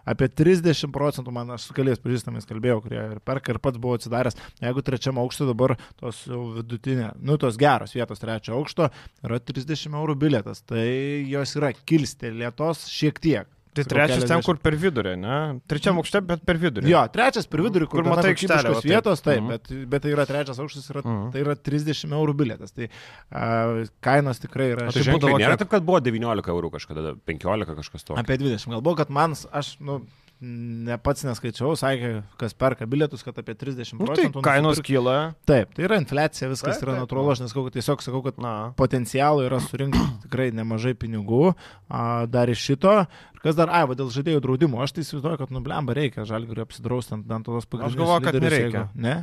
apie 30 procentų, man aš su keliais pažįstamais kalbėjau, kurie ir perka ir pats buvo atsidaręs, jeigu trečiam aukštui dabar tos vidutinė, nu tos geros vietos trečio aukšto yra 30 eurų biletas, tai jos yra kilstelėtos šiek tiek. Tai trečias ten, kur per vidurį, ne? Trečiam aukšte, bet per vidurį. Jo, trečias per vidurį, kur, kur matai aikštelės vietos, taip, mm bet, bet tai yra trečias aukštas, yra, mm tai yra 30 eurų biletas. Tai uh, kainos tikrai yra. Tai būdavo, nėra taip, kad buvo 19 eurų kažkada, 15 kažkas to. Apie 20. Galbūt, kad man, aš, nu, ne pats neskaičiau, sakė, kas perka bilietus, kad apie 30 procentų. Nu, tai kainos nusipirk... kyla. Taip, tai yra infliacija, viskas taip, yra natūralu, aš neskau, tiesiog sakau, kad Na. potencialų yra surinkti tikrai nemažai pinigų a, dar iš šito. Kas dar, ai, va, dėl žaidėjų draudimo, aš tai įsivaizduoju, kad nublemba reikia žalgiui apsidraustant ant tos pagrindinės. Aš galvoju, kad nereikia. Jeigu, ne?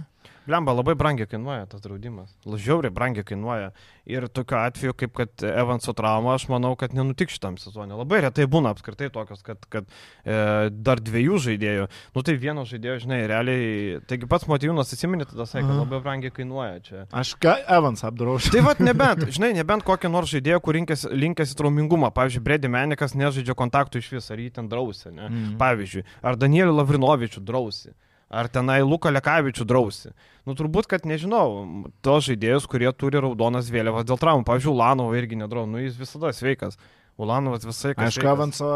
Blemba labai brangiai kainuoja tas draudimas. Žiauriai brangiai kainuoja. Ir tokiu atveju, kaip kad Evanso trauma, aš manau, kad nenutik šitam sezonė. Labai retai būna apskritai tokios, kad, kad e, dar dviejų žaidėjų. Nu tai vieno žaidėjo, žinai, realiai. Taigi pats Motyvinas atsiminė tada, sakė, kad labai brangiai kainuoja čia. Aš ką Evansą apdraušiu. Tai vad nebent, žinai, nebent kokį nors žaidėją, kur linkęs, linkęs į traumingumą. Pavyzdžiui, Bredi Menikas nežaidžia kontaktų iš vis, ar jį ten drausi. Mm. Pavyzdžiui, ar Danielį Lavrinovičių drausi. Ar tenai Luką Lekavičių drausi. Nu turbūt, kad nežinau, tos žaidėjus, kurie turi raudonas vėliavas dėl traumų. Pavyzdžiui, Lanovo irgi nedrau, nu jis visada sveikas. Ulanovas visai kažkaip. Aišku, avanso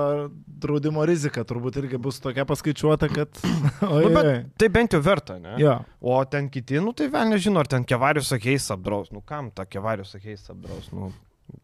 draudimo rizika turbūt irgi bus tokia paskaičiuota, kad... O, nu, bet tai bent jau verta, ne? Ja. O ten kiti, nu tai vėl nežinau, ar ten kevarius sakėjais apdraus. Nu kam tą kevarius sakėjais apdraus? Nu,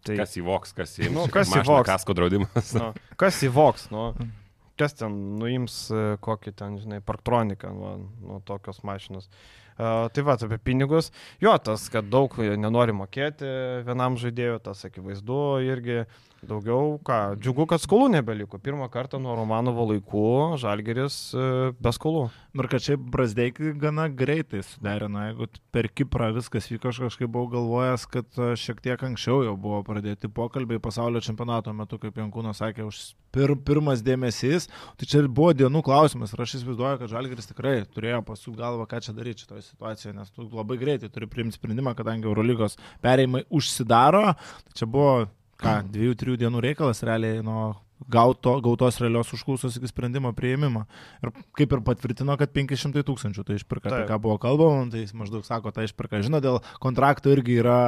tai... Kas įvoks, kas įvoks. Nu, kas įvoks? Kasko draudimas. Nu, kas įvoks, nu. Kas ten nuims e, kokį ten, žinai, parktroniką nuo, nuo tokios mašinos. Uh, tai va, apie pinigus. Jo, tas, kad daug nenori mokėti vienam žaidėjui, tas akivaizdu irgi. Daugiau, ką, džiugu, kad skolų nebeliko. Pirmą kartą nuo Romanovo laikų Žalgeris e, be skolų. Ir kad čia Brasdeikai gana greitai suderino, jeigu per Kiprą viskas vyko, aš kažkaip buvau galvojęs, kad e, šiek tiek anksčiau jau buvo pradėti pokalbiai pasaulio čempionato metu, kaip Jankūnas sakė, už pir, pirmas dėmesys. Tai čia buvo dienų klausimas ir aš įsivaizduoju, kad Žalgeris tikrai turėjo pasukti galvą, ką čia daryti šitoje situacijoje, nes tu labai greitai turi priimti sprendimą, kadangi Eurolygos perėjimai užsidaro. Tai čia buvo ką, dviejų, trijų dienų reikalas realiai nuo gauto, gautos realios užklausos iki sprendimo prieimimo. Ir kaip ir patvirtino, kad 500 tūkstančių tai išpirka, apie ką buvo kalbama, tai jis maždaug sako, tai išpirka. Žinau, dėl kontrakto irgi yra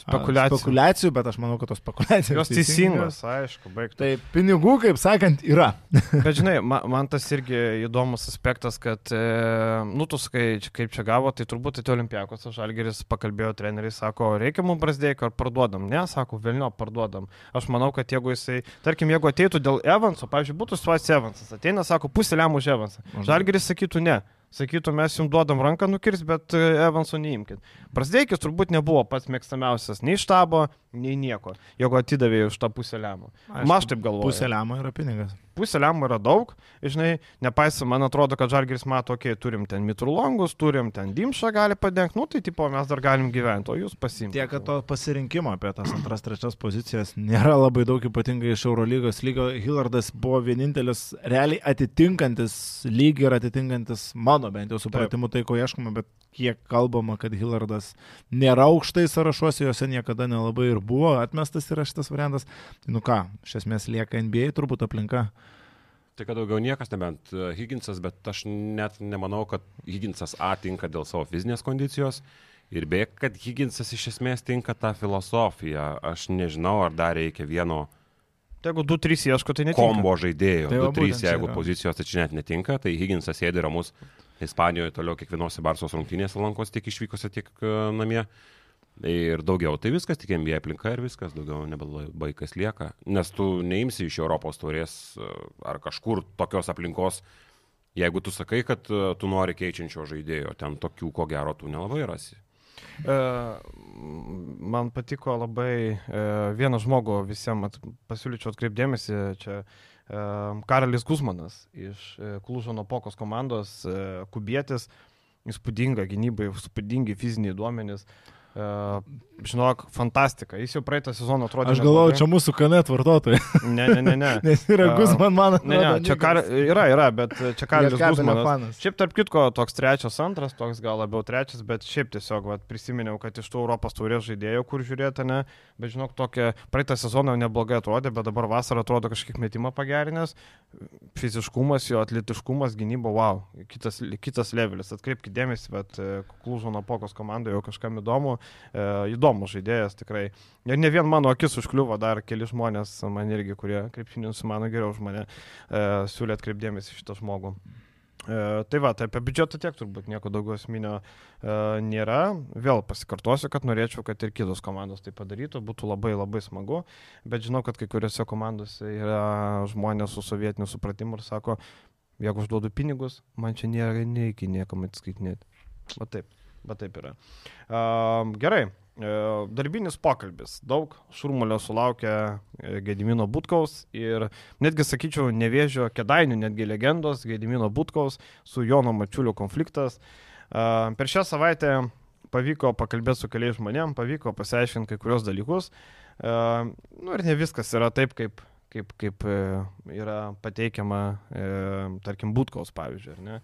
spekulacijų, spekulacijų bet aš manau, kad tos spekulacijos. Jos teisingos, aišku, baigtų. Tai pinigų, kaip sakant, yra. bet žinai, man, man tas irgi įdomus aspektas, kad, e, nu, tu sakai, kaip čia gavo, tai turbūt tai Olimpiakos, Žalgeris pakalbėjo treneriai, sako, reikia mums brasdėkio ar parduodam. Ne, sako, vėlino parduodam. Aš manau, kad jeigu jisai, tarkim, jeigu ateitų dėl Evanso, pavyzdžiui, būtų situacija Evansas, ateina, sako, pusė lemų už Evansą. Žalgeris sakytų ne. Sakytų, mes jums duodam ranką nukirs, bet e, Evanso neimkit. Prasdeikis turbūt nebuvo pats mėgstamiausias nei štabo, nei nieko, jeigu atidavė už tą pusę lemų. Aš taip galvoju. Pusė lemų yra pinigas pusė lemų yra daug, žinai, nepaisant, man atrodo, kad Žalgiris mato, okei, okay, turim ten mitrulongus, turim ten dimšą gali padengti, nu tai tipo mes dar galim gyventi, o jūs pasimti. Tiek, kad to pasirinkimo apie tas antras, trečias pozicijas nėra labai daug, ypatingai iš Eurolygos lygio. Hillardas buvo vienintelis realiai atitinkantis lygį ir atitinkantis mano bent jau supratimu tai, ko ieškoma, bet kiek kalbama, kad Hillardas nėra aukštai sąrašuose, juose niekada nelabai ir buvo, atmestas yra šitas variantas. Tai nu ką, iš esmės lieka NBA turbūt aplinka. Tai kad daugiau niekas, nebent e, Higginsas, bet aš net nemanau, kad Higginsas A tinka dėl savo fizinės kondicijos. Ir beje, kad Higginsas iš esmės tinka tą filosofiją. Aš nežinau, ar dar reikia vieno Tai jeigu 2-3 ieško, tai netinka. Kombo žaidėjų. Tai 2-3, jeigu pozicijos tai čia net netinka, tai Higginsas sėdi ramus Ispanijoje toliau kiekvienose Barsos rungtynėse lankos tiek išvykose, tiek e, namie. Ir daugiau, tai viskas tik NBA aplinka ir viskas, daugiau nebelabai kas lieka. Nes tu neimsi iš Europos turės e, ar kažkur tokios aplinkos, jeigu tu sakai, kad e, tu nori keičiančio žaidėjo, ten tokių ko gero tu nelabai rasi. Man patiko labai vieną žmogų visiems pasiūlyčiau atkreipdėmėsi čia Karolis Guzmanas iš e, Klužono Pokos komandos, e, Kubietis, įspūdinga gynybai, įspūdingi fiziniai duomenys. Uh, žinok, fantastika. Jis jau praeitą sezoną atrodė. Aš galvoju, čia mūsų kanet vartotojai. Ne, ne, ne. ne. Nes yra uh, Guzman, man atrodo. Ne, ne, čia kar... yra, yra, bet čia Karolis Guzmanas. Šiaip tarp kitko, toks trečias, antras, toks gal labiau trečias, bet šiaip tiesiog vat, prisiminiau, kad iš tų Europos taurės žaidėjų, kur žiūrėti, ne, bet žinok, tokia praeitą sezoną neblogai atrodė, bet dabar vasarą atrodo kažkiek metimą pagerinęs, fiziškumas, jo atletiškumas, gynyba, wow, kitas, kitas levelis. Atkreipkite dėmesį, bet Klužono Pokos komandoje jau kažkam įdomu e, įdomus žaidėjas tikrai. Ir ne vien mano akis užkliuvo, dar keli žmonės man irgi, kurie krepšinį sumano geriau už mane, e, siūlė atkreipdėmėsi šitą žmogų. E, tai va, tai apie biudžetą tiek turbūt nieko daugiau esminio e, nėra. Vėl pasikartosiu, kad norėčiau, kad ir kitos komandos tai padarytų, būtų labai labai smagu, bet žinau, kad kai kuriuose komandose yra žmonės su sovietiniu supratimu ir sako, jeigu aš duodu pinigus, man čia nėra nereikia niekam atskaitinėti. Va taip. Bet taip yra. Uh, gerai. Uh, darbinis pokalbis. Daug šurmulio sulaukė e, Gedimino Butkaus ir netgi sakyčiau, nevėžio kedainių, netgi legendos Gedimino Butkaus su Jono Mačiuliu konfliktas. Per šią savaitę pavyko pakalbėti su keliais žmonėm, pavyko pasiaiškinti kai kurios dalykus. Nu ir ne viskas yra taip, kaip, kaip, kaip yra pateikiama, tarkim, Butkaus pavyzdžiui.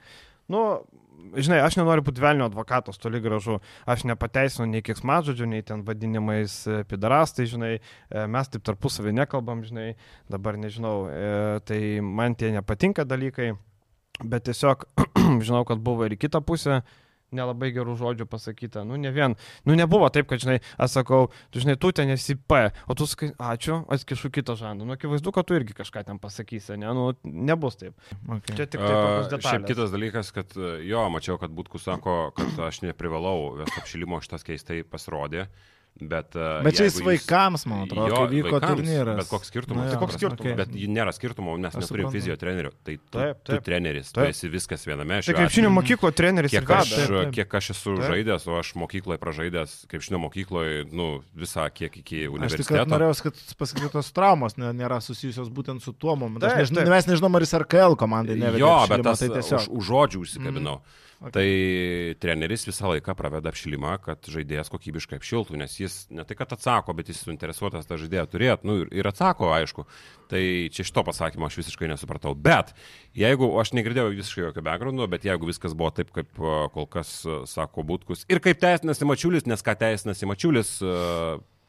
Nu, žinai, aš nenoriu būti velnio advokatas, toli gražu, aš nepateisinu nei kiek smadžodžių, nei ten vadinimais e, pidarastai, žinai, e, mes taip tarpusavį nekalbam, žinai, dabar nežinau, e, tai man tie nepatinka dalykai, bet tiesiog žinau, kad buvo ir į kitą pusę, nelabai gerų žodžių pasakyta. Nu, ne vien, nu, nebuvo taip, kad, žinai, aš sakau, tu žinai, tu ten esi P, o tu sakai, ačiū, atkišu kitą žandą. Nu, akivaizdu, kad tu irgi kažką ten pasakysi, ne, nu, nebus taip. Okay. Čia tik tai tokios detalės. Šiaip kitas dalykas, kad jo, mačiau, kad Būtku sako, kad aš neprivalau vesti apšilimo, šitas keistai pasirodė. Bet, uh, bet čia jis vaikams, man atrodo, jo, vyko vaikams, turnyras. Bet koks skirtumas? Na, tai koks skirtumas? Okay. Bet nėra skirtumo, nes Aš neturim fizio trenerių. Tai tu, taip, taip. tu treneris, taip. tu esi viskas viename. Tai krepšinio mokyklo treneris. Kiek aš, taip, taip. kiek aš esu taip. žaidęs, o aš mokykloje pražaidęs, krepšinio mokykloje, nu, visą kiek iki universiteto. Aš tik norėjau, kad pasakytos traumos nėra susijusios būtent su tuo momentu. Mes nežinom, ar jis RKL komandai neveikia. Jo, bet tas, tai tiesiog už, už žodžių užsikabinau. Mm. Okay. Tai treneris visą laiką praveda apšilimą, kad žaidėjas kokybiškai apšiltų, nes jis ne tai, kad atsako, bet jis suinteresuotas tą žaidėją turėti, nu, ir atsako, aišku. Tai čia šito pasakymo aš visiškai nesupratau. Bet jeigu, aš negirdėjau visiškai jokio backgroundo, bet jeigu viskas buvo taip, kaip kol kas sako Būtkus, ir kaip teisinasi Mačiulis, nes ką teisinasi Mačiulis,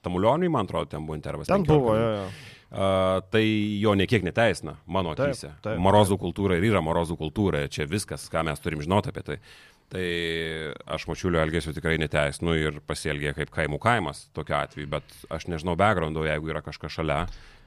Tamulioniui, man atrodo, ten buvo intervas. Ten 15. buvo, jo, jo tai jo niekiek neteisina, mano akise. Morozų kultūra ir yra morozų kultūra, čia viskas, ką mes turim žinoti apie tai. Tai aš mačiulio elgesio tikrai neteisinu ir pasielgė kaip kaimų kaimas tokiu atveju, bet aš nežinau backgroundo, jeigu yra kažkas šalia,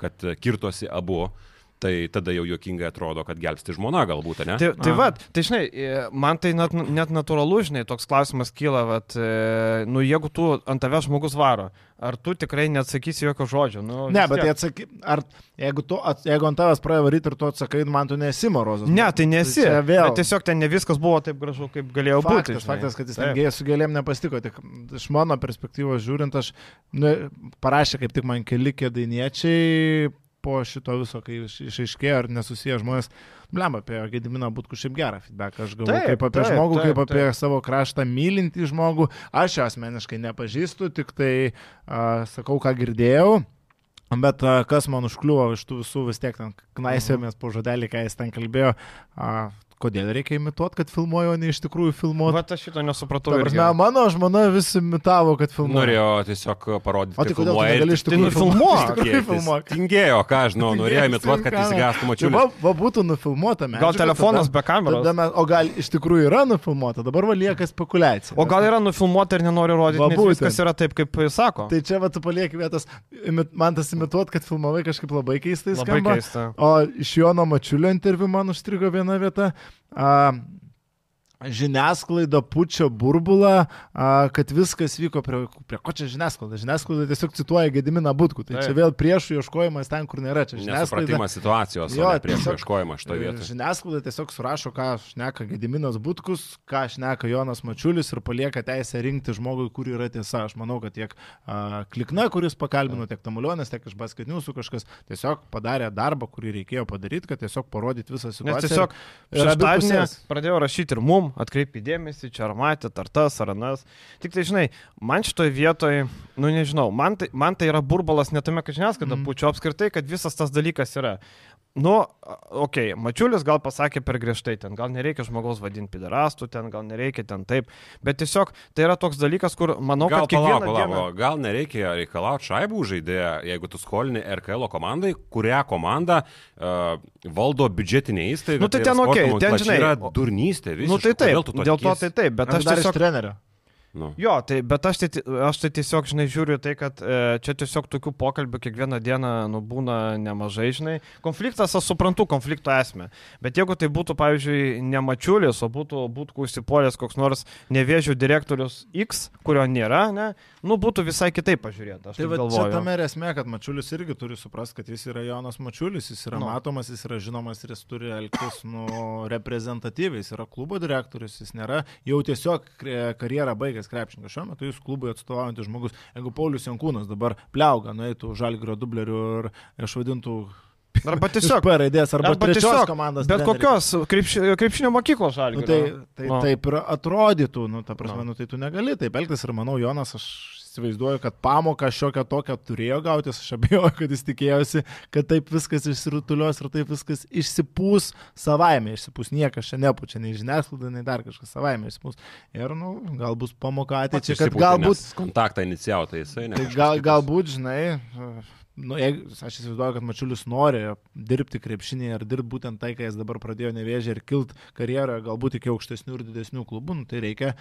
kad kirtosi abu. Tai tada jau juokingai atrodo, kad gelbsti žmona galbūt, ne? Tai, tai va, tai žinai, man tai net, net natūralu, žinai, toks klausimas kyla, kad, e, nu, jeigu tu ant tavęs žmogus varo, ar tu tikrai neatsakysi jokio žodžio? Nu, ne, bet tai atsaky, ar jeigu, tu, at, jeigu ant tavęs praėjo varyti ir tu atsakai, man tu nesi morozas. Ne, tai nesi. Tai vėl... Tiesiog ten ne viskas buvo taip gražu, kaip galėjo faktas, būti. Žinai. Faktas, kad jis ten gėjęs su gėlėm nepastiko. Tik iš mano perspektyvos žiūrint, aš nu, parašė kaip tik man keli kėdainiečiai po šito viso, kai išaiškėjo ar nesusiję žmonės, blemba, apie Gediminą būtų šiaip gerą feedback. Aš galvoju, kaip apie taip, žmogų, taip, kaip apie taip. savo kraštą mylintį žmogų. Aš jo asmeniškai nepažįstu, tik tai uh, sakau, ką girdėjau. Bet kas man užkliuvo iš tų visų vis tiek ten knaisėmės po žodelį, ką jis ten kalbėjo, Kodėl reikia imituoti, kad filmuoju, o ne iš tikrųjų filmuoti? Vat aš šito nesupratau. Prasme, mano žmona vis imitavo, kad filmuoju. Norėjo tiesiog parodyti. O tai tu negali iš tikrųjų filmuoti? Tingėjo, ką aš žinau, norėjo imituoti, kad jis gastų mačiau. Va, va būtų nufilmuota. Medžiaga, gal telefonas tada, be kameros? Tada, o gal iš tikrųjų yra nufilmuota, dabar va lieka spekulacija. O gal yra nufilmuota ir nenori rodyti, nes viskas yra taip, kaip jis sako. Tai čia va tu palieki vietos, man tas imituoti, kad filmavai kažkaip labai keistai skamba. Labai keista. O iš Jono Mačiulio interviu man užstrigo viena vieta. Uh, žiniasklaida pučia burbulą, a, kad viskas vyko prie, prie ko čia žiniasklaida. Žiniasklaida tiesiog cituoja Gediminą Būtkų. Tai Taip. čia vėl priešų ieškojimas ten, kur nėra. Čia žiniasklaida. situacijos, jo, priešų ieškojimas šitoje vietoje. Žiniasklaida tiesiog surašo, ką šneka Gediminas Būtkus, ką šneka Jonas Mačiulis ir palieka teisę rinkti žmogui, kur yra tiesa. Aš manau, kad tiek a, Klikna, kuris pakalbino, tiek Tamulionas, tiek iš Basketniusų kažkas tiesiog padarė darbą, kurį reikėjo padaryti, kad tiesiog parodyti visą situaciją. Nes tiesiog šeštadienį pradėjau rašyti ir mum mum, atkreipi dėmesį, čia ar matėt, ar tas, ar anas. Tik tai, žinai, man šitoje vietoje, nu nežinau, man tai, man tai yra burbalas ne tame, kad žiniasklaida mm. pučia, apskritai, kad visas tas dalykas yra. Nu, okei, okay, Mačiulis gal pasakė per griežtai, ten gal nereikia žmogaus vadinti piderastu, ten gal nereikia ten taip, bet tiesiog tai yra toks dalykas, kur manau, gal, kad kiekvieną palauk, dieną... Palauk, gal nereikia reikalauti šaibų žaidėją, jeigu tu skolini RKL komandai, kurią komandą uh, valdo biudžetinė įstaiga. Nu tai, tai ten ok, ten žinai. Tai yra durnystė, visiškai. Nu tai taip, dėl to tai taip, bet aš, aš tiesiog... trenerio. Nu. Jo, tai, bet aš tai, aš tai tiesiog, žinai, žiūriu tai, kad e, čia tiesiog tokių pokalbių kiekvieną dieną nu, būna nemažai, žinai. Konfliktas, aš suprantu konflikto esmę, bet jeigu tai būtų, pavyzdžiui, ne mačiulis, o būtų, būtų užsipolęs koks nors nevėžių direktorius X, kurio nėra, ne, nu, būtų visai kitaip pažiūrėta. Tai va, čia tame esmė, kad mačiulis irgi turi suprasti, kad jis yra Jonas Mačiulis, jis yra nu. matomas, jis yra žinomas ir jis turi elgtis, nu, reprezentatyviai, jis yra klubo direktorius, jis nėra jau tiesiog karjerą baigęs geras krepšininkas. Šiuo metu jis klubui atstovaujantis žmogus. Jeigu Paulius Jankūnas dabar pliauga, nueitų žalgrio dublerių ir išvadintų Arba tiesiog. P raidės, arba, arba tiesiog komandos. Bet treneriai. kokios krepši, krepšinio mokyklos žalgių. Nu, tai tai no. taip ir atrodytų, nu, ta prasme, no. nu, tai tu negali taip elgtis ir manau, Jonas, aš įsivaizduoju, kad pamoką šiokią tokią turėjo gauti, aš abejoju, kad jis tikėjosi, kad taip viskas išsirutulios ir taip viskas išsipūs savaime, išsipūs niekas čia nepučia, nei žiniasklaida, nei dar kažkas savaime išsipūs. Ir, nu, gal bus pamoka ateičiai, kad galbūt... Kontaktą inicijavo tai jisai, ne? Tai gal, galbūt, žinai, nu, jeigu, aš įsivaizduoju, kad Mačiulis nori dirbti krepšinį ar dirbti būtent tai, ką jis dabar pradėjo nevėžę ir kilt karjerą galbūt iki aukštesnių ir didesnių klubų, nu, tai reikia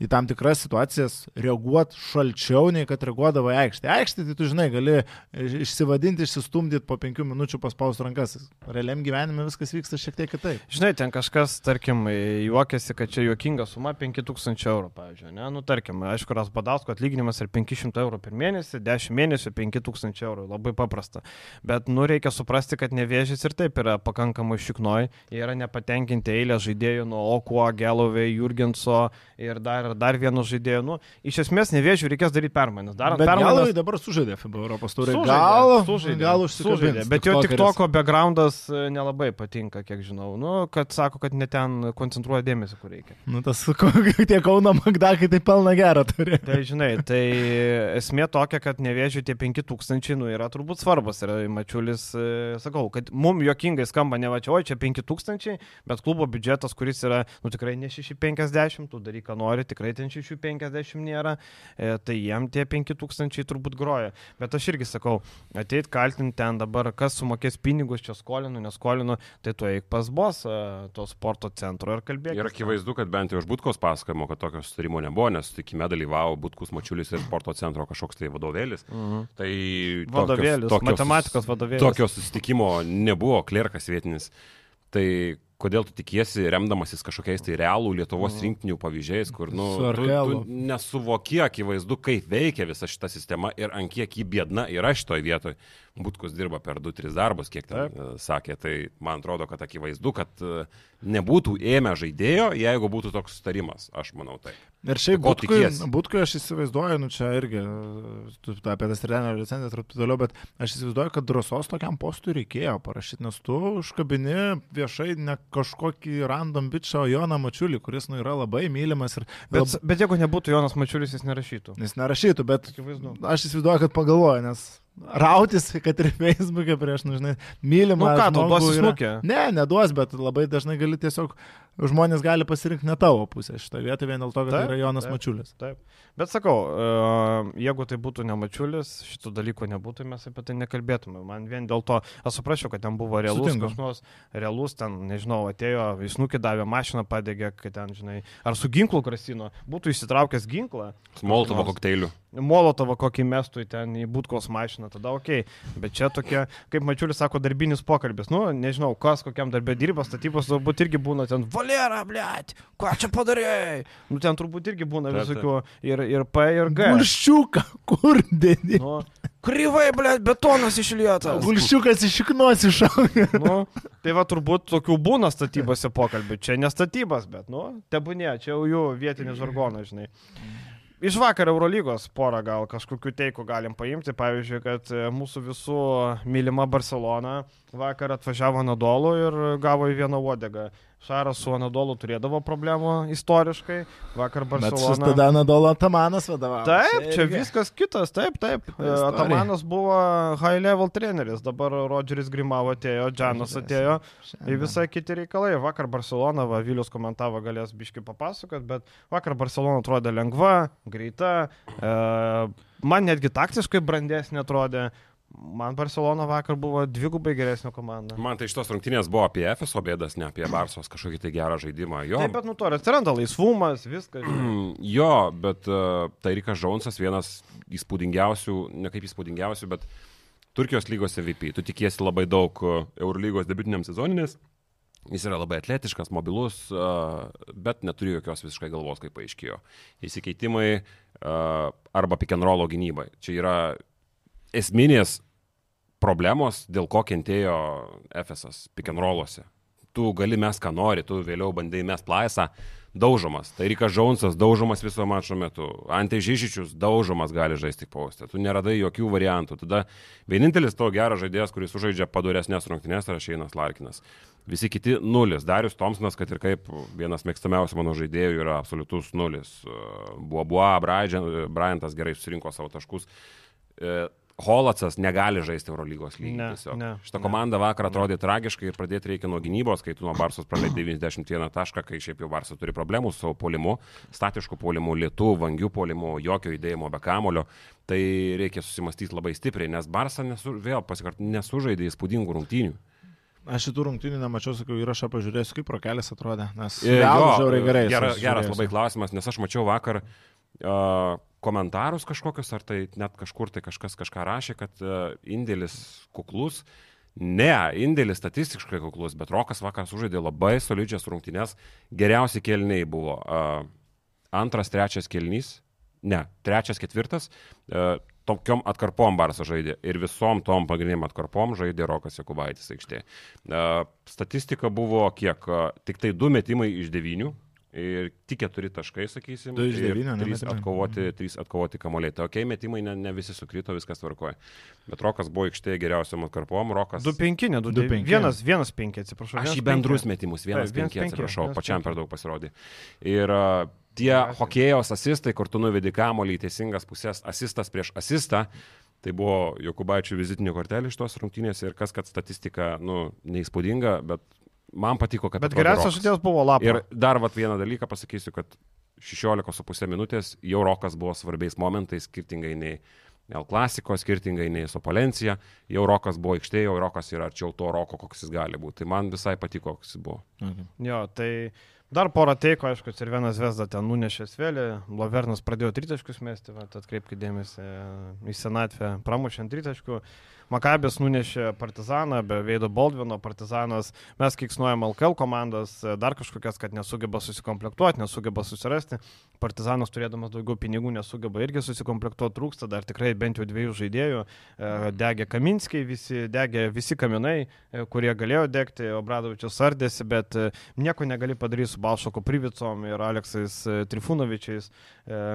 į tam tikras situacijas reaguoti šalčiau, nei kad reaguodavo į aikštę. Aikštė, tai tu žinai, gali išsivadinti, išsistumdyti po penkių minučių paspaus rankas. Realiam gyvenime viskas vyksta šiek tiek kitaip. Žinai, ten kažkas, tarkim, juokiasi, kad čia juokinga suma 5000 eurų, pavyzdžiui. Ne? Nu, tarkim, aišku, Rasbadausko atlyginimas yra 500 eurų per mėnesį, 10 mėnesių 5000 eurų. Labai paprasta. Bet, nu, reikia suprasti, kad nevėžys ir taip yra pakankamai šiknoj. Jie yra nepatenkinti eilę žaidėjų nuo Okuo, Gelovė, Jurgenso ir dar ar dar vieno žaidėjo. Nu, iš esmės nevėžiu reikės daryti permainas. Darant bet permainas. Galai dabar sužaidė FIBA Europos turė. Gal, sužaidė, gal užsižaidė. Bet jo tik toko backgroundas e, nelabai patinka, kiek žinau. Nu, kad sako, kad ne ten koncentruoja dėmesį, kur reikia. Nu, tas tie Kauno Magdakai tai pelna gerą turi. Tai žinai, tai esmė tokia, kad nevėžiu tie 5000 nu, yra turbūt svarbus. Ir Mačiulis, e, sakau, kad mums juokingai skamba ne va čia, oi čia 5000, bet klubo biudžetas, kuris yra, nu tikrai ne 650, tu daryk, ką nori, tikrai ten 650 nėra, e, tai jiem tie 5000 turbūt groja. Bet aš irgi sakau, ateit kaltinti ten dabar, kas sumokės pinigus, čia skolinu, neskolinu, tai tu eik pas bos e, to sporto centro ir kalbėk. Ir akivaizdu, kad bent jau iš Butkos pasakojimo, kad tokio sutarimo nebuvo, nes sutikime dalyvavo Butkus Mačiulis ir sporto centro kažkoks tai vadovėlis. Mhm. Tai vadovėlis, tokios, matematikos vadovėlis. Tokio susitikimo nebuvo, klerkas vietinis. Tai kodėl tu tikiesi, remdamasis kažkokiais tai realų Lietuvos mm. rinktinių pavyzdžiais, kur, nu, tu, tu nesuvokie akivaizdu, kaip veikia visa šita sistema ir ant kiek jį bėdna yra šitoje vietoje. Butkus dirba per 2-3 darbus, kiek ten Taip. E, sakė, tai man atrodo, kad akivaizdu, kad e, nebūtų ėmę žaidėjo, jeigu būtų toks sutarimas, aš manau tai. Ir šiaip Butkui, Butkui aš įsivaizduoju, nu čia irgi, tu apie tas trenerio licencijas ir toliau, bet aš įsivaizduoju, kad drąsos tokiam postui reikėjo parašyti, nes tu užkabini viešai ne kažkokį random bičio Joną Mačiulį, kuris nu, yra labai mylimas. Ir, bet, lab... bet jeigu nebūtų Jonas Mačiulis, jis nerašytų. Jis nerašytų, bet Akivaizdu. aš įsivaizduoju, kad pagalvoju, nes rautis, kad ir Facebook'e prieš, nu, žinai, mylimą. Nu ką, tu duosi snukį? Ne, neduos, bet labai dažnai gali tiesiog, žmonės gali pasirinkti ne tavo pusę šitą vietą vien dėl to, kad taip, tai yra Jonas taip, Mačiulis. Taip. Bet sakau, uh, jeigu tai būtų ne Mačiulis, šitų dalykų nebūtų, mes apie tai nekalbėtume. Man vien dėl to, aš suprasčiau, kad ten buvo realus, kažkoks realus, ten, nežinau, atėjo, jis nukidavė mašiną, padegė, kad ten, žinai, ar su ginklu grasino, būtų įsitraukęs ginklą. Molotovo kokteilių. Molotovo kokį mestų ten į būtkos mašiną, tada ok. Bet čia tokie, kaip Mačiulis sako, darbinis pokalbis. Nu, nežinau, kas kokiam darbė dirba, statybos turbūt irgi būna ten, valera, blėt, ką čia padarėjai. Nu, ten turbūt irgi būna visokių ir, ir P, ir G. Gulščiuką, kur dėdi? Nu, Kryvai, blė, betonas išlietas. Gulščiukas iš iknos iššaukė. Nu, tai va turbūt tokių būna statybose pokalbių. Čia ne statybas, bet, nu, tebūnė, čia jau jų vietinis žargonas, žinai. Iš vakar Eurolygos porą gal kažkokių teikų galim paimti. Pavyzdžiui, kad mūsų visų mylima Barcelona vakar atvažiavo Nadolų ir gavo į vieną uodegą. Šaras su Anadolu turėdavo problemų istoriškai. Vakar Barcelona. Bet tada Anadolu Atamanas vadovavo. Taip, čia, čia viskas kitas, taip, taip. Istorija. Atamanas buvo high level treneris, dabar Rodžeris Grimavo atėjo, Džanas atėjo. Ir visai kiti reikalai. Vakar Barcelona, va, Vilius komentavo, galės biški papasakot, bet vakar Barcelona atrodė lengva, greita. E, man netgi taktiškai brandesnė atrodė. Man Barcelona vakar buvo dvigubai geresnė komanda. Man tai šitos rungtynės buvo apie FSO bėdas, ne apie Barsos kažkokį tai gerą žaidimą. Jo. Taip, bet nu to atsiranda laisvumas, viskas. jo, bet uh, tai Rikas Džonsas vienas įspūdingiausių, ne kaip įspūdingiausių, bet Turkijos lygos MVP. Tu tikiesi labai daug e, Eurolygos debutiniam sezoninės. Jis yra labai atletiškas, mobilus, uh, bet neturi jokios visiškai galvos, kaip paaiškėjo. Įsikeitimai arba pick and roll gynybai. Čia yra esminės problemos, dėl ko kentėjo FSS pikenroluose. Tu gali mes ką nori, tu vėliau bandai mes plaisą, daužomas. Tai Rikas Džonsas daužomas viso mačo metu. Ante Žyžičius daužomas gali žaisti postę. Tu neradai jokių variantų. Tada vienintelis to geras žaidėjas, kuris sužaidžia paduresnės rungtynės, yra Šeinas Larkinas. Visi kiti nulis. Darius Tomsonas, kad ir kaip vienas mėgstamiausių mano žaidėjų, yra absoliutus nulis. Buvo Bua, Bryantas gerai susirinko savo taškus. E, Holacas negali žaisti Eurolygos lygį. Ne, tiesiog. ne, Šitą komandą vakar atrodė ne. tragiškai ir pradėti reikia nuo gynybos, kai tu nuo Barsos praleidai 91 tašką, kai šiaip jau Barsas turi problemų su polimu, statišku polimu, lietu, vangių polimu, jokio judėjimo be kamulio. Tai reikia susimastyti labai stipriai, nes Barsa nesu, vėl pasikart nesužaidė įspūdingų rungtynių. Aš šitų rungtynių nemačiau, sakiau, įrašą pažiūrėsiu, kaip prokelis atrodė. Nes jo, žiauriai gerai. Geras, geras labai klausimas, nes aš mačiau vakar uh, komentarus kažkokius, ar tai net kažkur tai kažkas kažką rašė, kad indėlis kuklus. Ne, indėlis statistiškai kuklus, bet Rokas vakar sužaidė labai solidžias rungtynės. Geriausi kelniai buvo antras, trečias kelnys, ne, trečias, ketvirtas. Tokiom atkarpom Barsas žaidė ir visom tom pagrindiniam atkarpom žaidė Rokas Jekubaitis aikštėje. Statistika buvo kiek, tik tai du metimai iš devynių. Ir tik keturi taškai, sakysim. Du iš devynių, ne? Trys atkovoti, mhm. trys atkovoti kamuoliai. Tai okei, okay, metimai ne, ne visi sukrito, viskas tvarkoja. Bet Rokas buvo aikštėje geriausiam atkarpom, Rokas. 2-5, ne 2-5. Vienas, vienas 5, atsiprašau. Aš į bendrus metimus, vienas 5, atsiprašau, pačiam per daug pasirodė. Ir uh, tie hokėjos asistai, kur tu nuvedi kamolį į teisingas pusės, asistas prieš asistą, tai buvo Jokubaičių vizitinė kortelė iš tos rungtynės ir kas, kad statistika, nu, neįspūdinga, bet man patiko, kad... Bet geriausias žaidėjas buvo Lapas. Ir dar vat, vieną dalyką pasakysiu, kad 16,5 minutės jau Rokas buvo svarbiais momentais, skirtingai nei El Klasiko, skirtingai nei Sopolencija, jau Rokas buvo aikštėje, jau Rokas yra arčiau to Roko, koks jis gali būti. Tai man visai patiko, koks jis buvo. Okay. Jo, tai Dar porą teiko, aišku, ir vienas Vesda ten nunešė svėlį, Lovernas pradėjo tritaškius mesti, atkreipkite dėmesį į senatvę, pramušė ant tritaškių. Makabės nunešė Partizaną, be Veido Baldvino Partizanas, mes kiksnuojam LKL komandas, dar kažkokias, kad nesugeba susikomplektuoti, nesugeba susirasti. Partizanas turėdamas daugiau pinigų nesugeba irgi susikomplektuoti, trūksta dar tikrai bent jau dviejų žaidėjų. E, degė Kaminskiai, visi, degė visi kaminai, e, kurie galėjo degti, Obradovičius ardėsi, bet e, nieko negali padaryti su Balšoko Privicom ir Aleksais Trifunovičiais,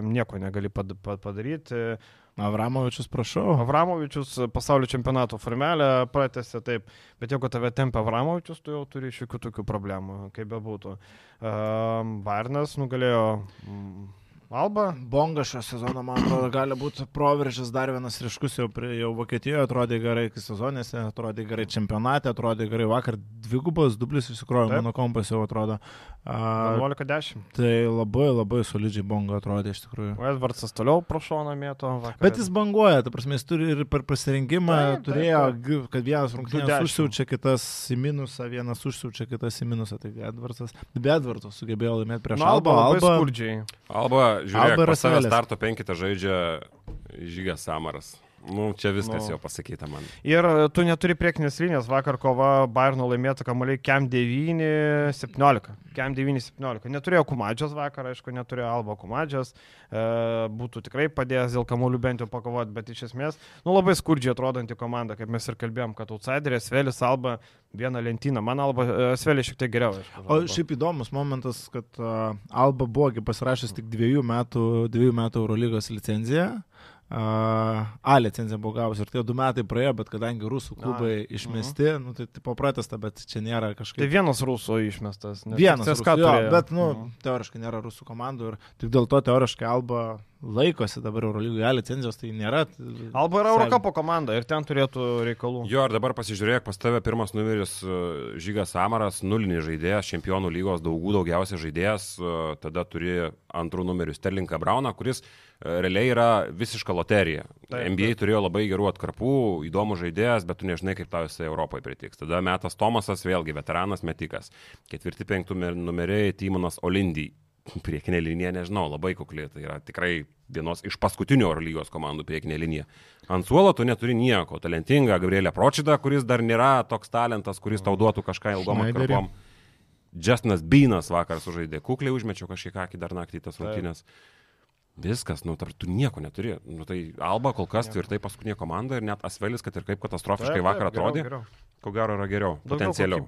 nieko negali padaryti. Avramovičius, prašau. Avramovičius pasaulio čempionato formelę pratęsė taip, bet jeigu tave tempia Avramovičius, tu jau turi šiokių tokių problemų, kaip bebūtų. Uh, Varnas nugalėjo. Um, Alba. Bonga šio sezono, man atrodo, gali būti proveržis dar vienas ryškus, jau, prie, jau Vokietijoje atrodė gerai, kai sezonėse, atrodė gerai čempionate, atrodė gerai vakar, dvigubas dublis įsikrojo, mano kompas jau atrodo. 11-10. Tai labai labai solidžiai bonga atrodė iš tikrųjų. O Edvardsas toliau pro šoną mėto. Vakar. Bet jis banguoja, ta prasme, jis turi ir per pasirinkimą taip, turėjo, taip, taip. kad vienas rungtynės užsiaučia, kitas į minusą, vienas užsiaučia, kitas į minusą. Tai Edvardsas, be Edvardas sugebėjo laimėti prieš nu, Alba. Alba, Alba, Alba žiūrėk, Alba pas save starto penkitą žaidžia Žygas Samaras. Nu, čia viskas nu. jau pasakyta man. Ir tu neturi priekinės linijos. Vakar kova Bairno laimėta kamuoliai Kem 9, 17. Kem 9, 17. Neturėjo Kumadžios vakar, aišku, neturėjo Alba Kumadžios. E, būtų tikrai padėjęs dėl kamuolių bent jau pakovoti, bet iš esmės, nu, labai skurdžiai atrodanti komanda, kaip mes ir kalbėjom, kad outsiderės Svelis Alba vieną lentyną. Man Alba e, Svelis šiek tiek geriau. Aišku, o šiaip įdomus momentas, kad uh, Alba buvo pasirašęs tik dviejų metų, dviejų metų Eurolygos licenciją. A licencija buvo gavusi ir tie du metai praėjo, bet kadangi rusų klubai A, išmesti, uh -huh. nu, tai tipo pratesta, bet čia nėra kažkaip. Tai vienas rusų išmestas. Vienas, rusų, jo, bet, nu, uh -huh. teoriškai nėra rusų komandų ir tik dėl to teoriškai Alba laikosi dabar Eurolygoje licenzijos, tai nėra. Alba yra Eurocapo komanda ir ten turėtų reikalų. Jo, ir dabar pasižiūrėk, pas tave pirmas numeris e, Žygas Samaras, nulinis žaidėjas, čempionų lygos daugų daugiausias žaidėjas, e, tada turi antrų numerius Sterlinką Brauną, kuris realiai yra visiška loterija. Taip, NBA taip. turėjo labai gerų atkarpų, įdomų žaidėjas, bet tu nežinai, kaip tau jisai Europoje pritiks. Tada metas Tomasas, vėlgi veteranas metikas. Ketvirti, penktų numeriai Timonas Olindy. Priekinė linija, nežinau, labai kukli. Tai yra tikrai vienos iš paskutinių Oro lygos komandų priekinė linija. Ant suolo tu neturi nieko. Talentinga Gabrielė Pročida, kuris dar nėra toks talentas, kuris tau duotų kažką ilgom atkarpom. Justinas Bynas vakar sužaidė kukliai, užmečiau kažkiek akį dar naktį tas rungtynės. Taip. Viskas, nu, tar, tu nieko neturi. Nu, tai Alba kol kas tvirtai paskutinė komanda ir net Asvelis, kad ir kaip katastrofiškai taip, vakar atrodė, geriau, geriau. ko gero yra geriau, potencialiau.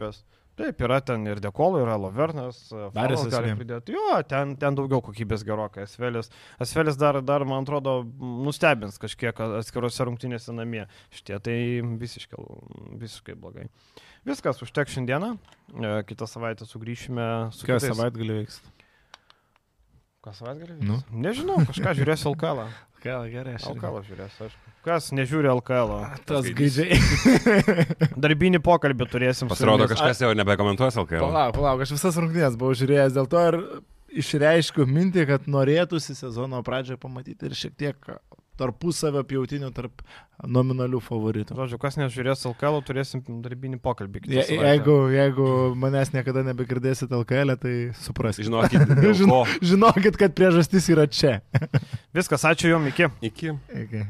Taip, yra ten ir Dekolo, yra Lovernas, Daris gali pridėti. Jo, ten, ten daugiau kokybės gerokai. Asvelis, Asvelis dar, dar, man atrodo, nustebins kažkiek atskirose rungtynėse namie. Šitie tai visiškai, visiškai blogai. Viskas, užtek šiandieną. E, kitą savaitę sugrįšime su... Kitą savaitę gali veikti. Kas savaitgalį? Nu. Nežinau, kažką žiūrėsiu Alkalą. LKL gerai, aš. LKL žiūrės, aišku. Kas nežiūri LKL? Tas gaidžiai. Darbinį pokalbį turėsim. Pasirodo, kažkas jau nebekomentuos LKL. Palauk, palauk, aš visas rungtynės buvau žiūrėjęs, dėl to ir išreiškiu mintį, kad norėtųsi sezono pradžioje pamatyti ir šiek tiek tarpusavio pjautinių tarp nominalių favoritų. Žodžiu, kas nežiūrės LKL, turėsim darbinį pokalbį. Je, jeigu, jeigu manęs niekada nebegirdėsit LKL, tai suprasit. Žinokit, Žino, žinokit, kad priežastis yra čia. Viskas, ačiū Jums, iki. Iki. iki.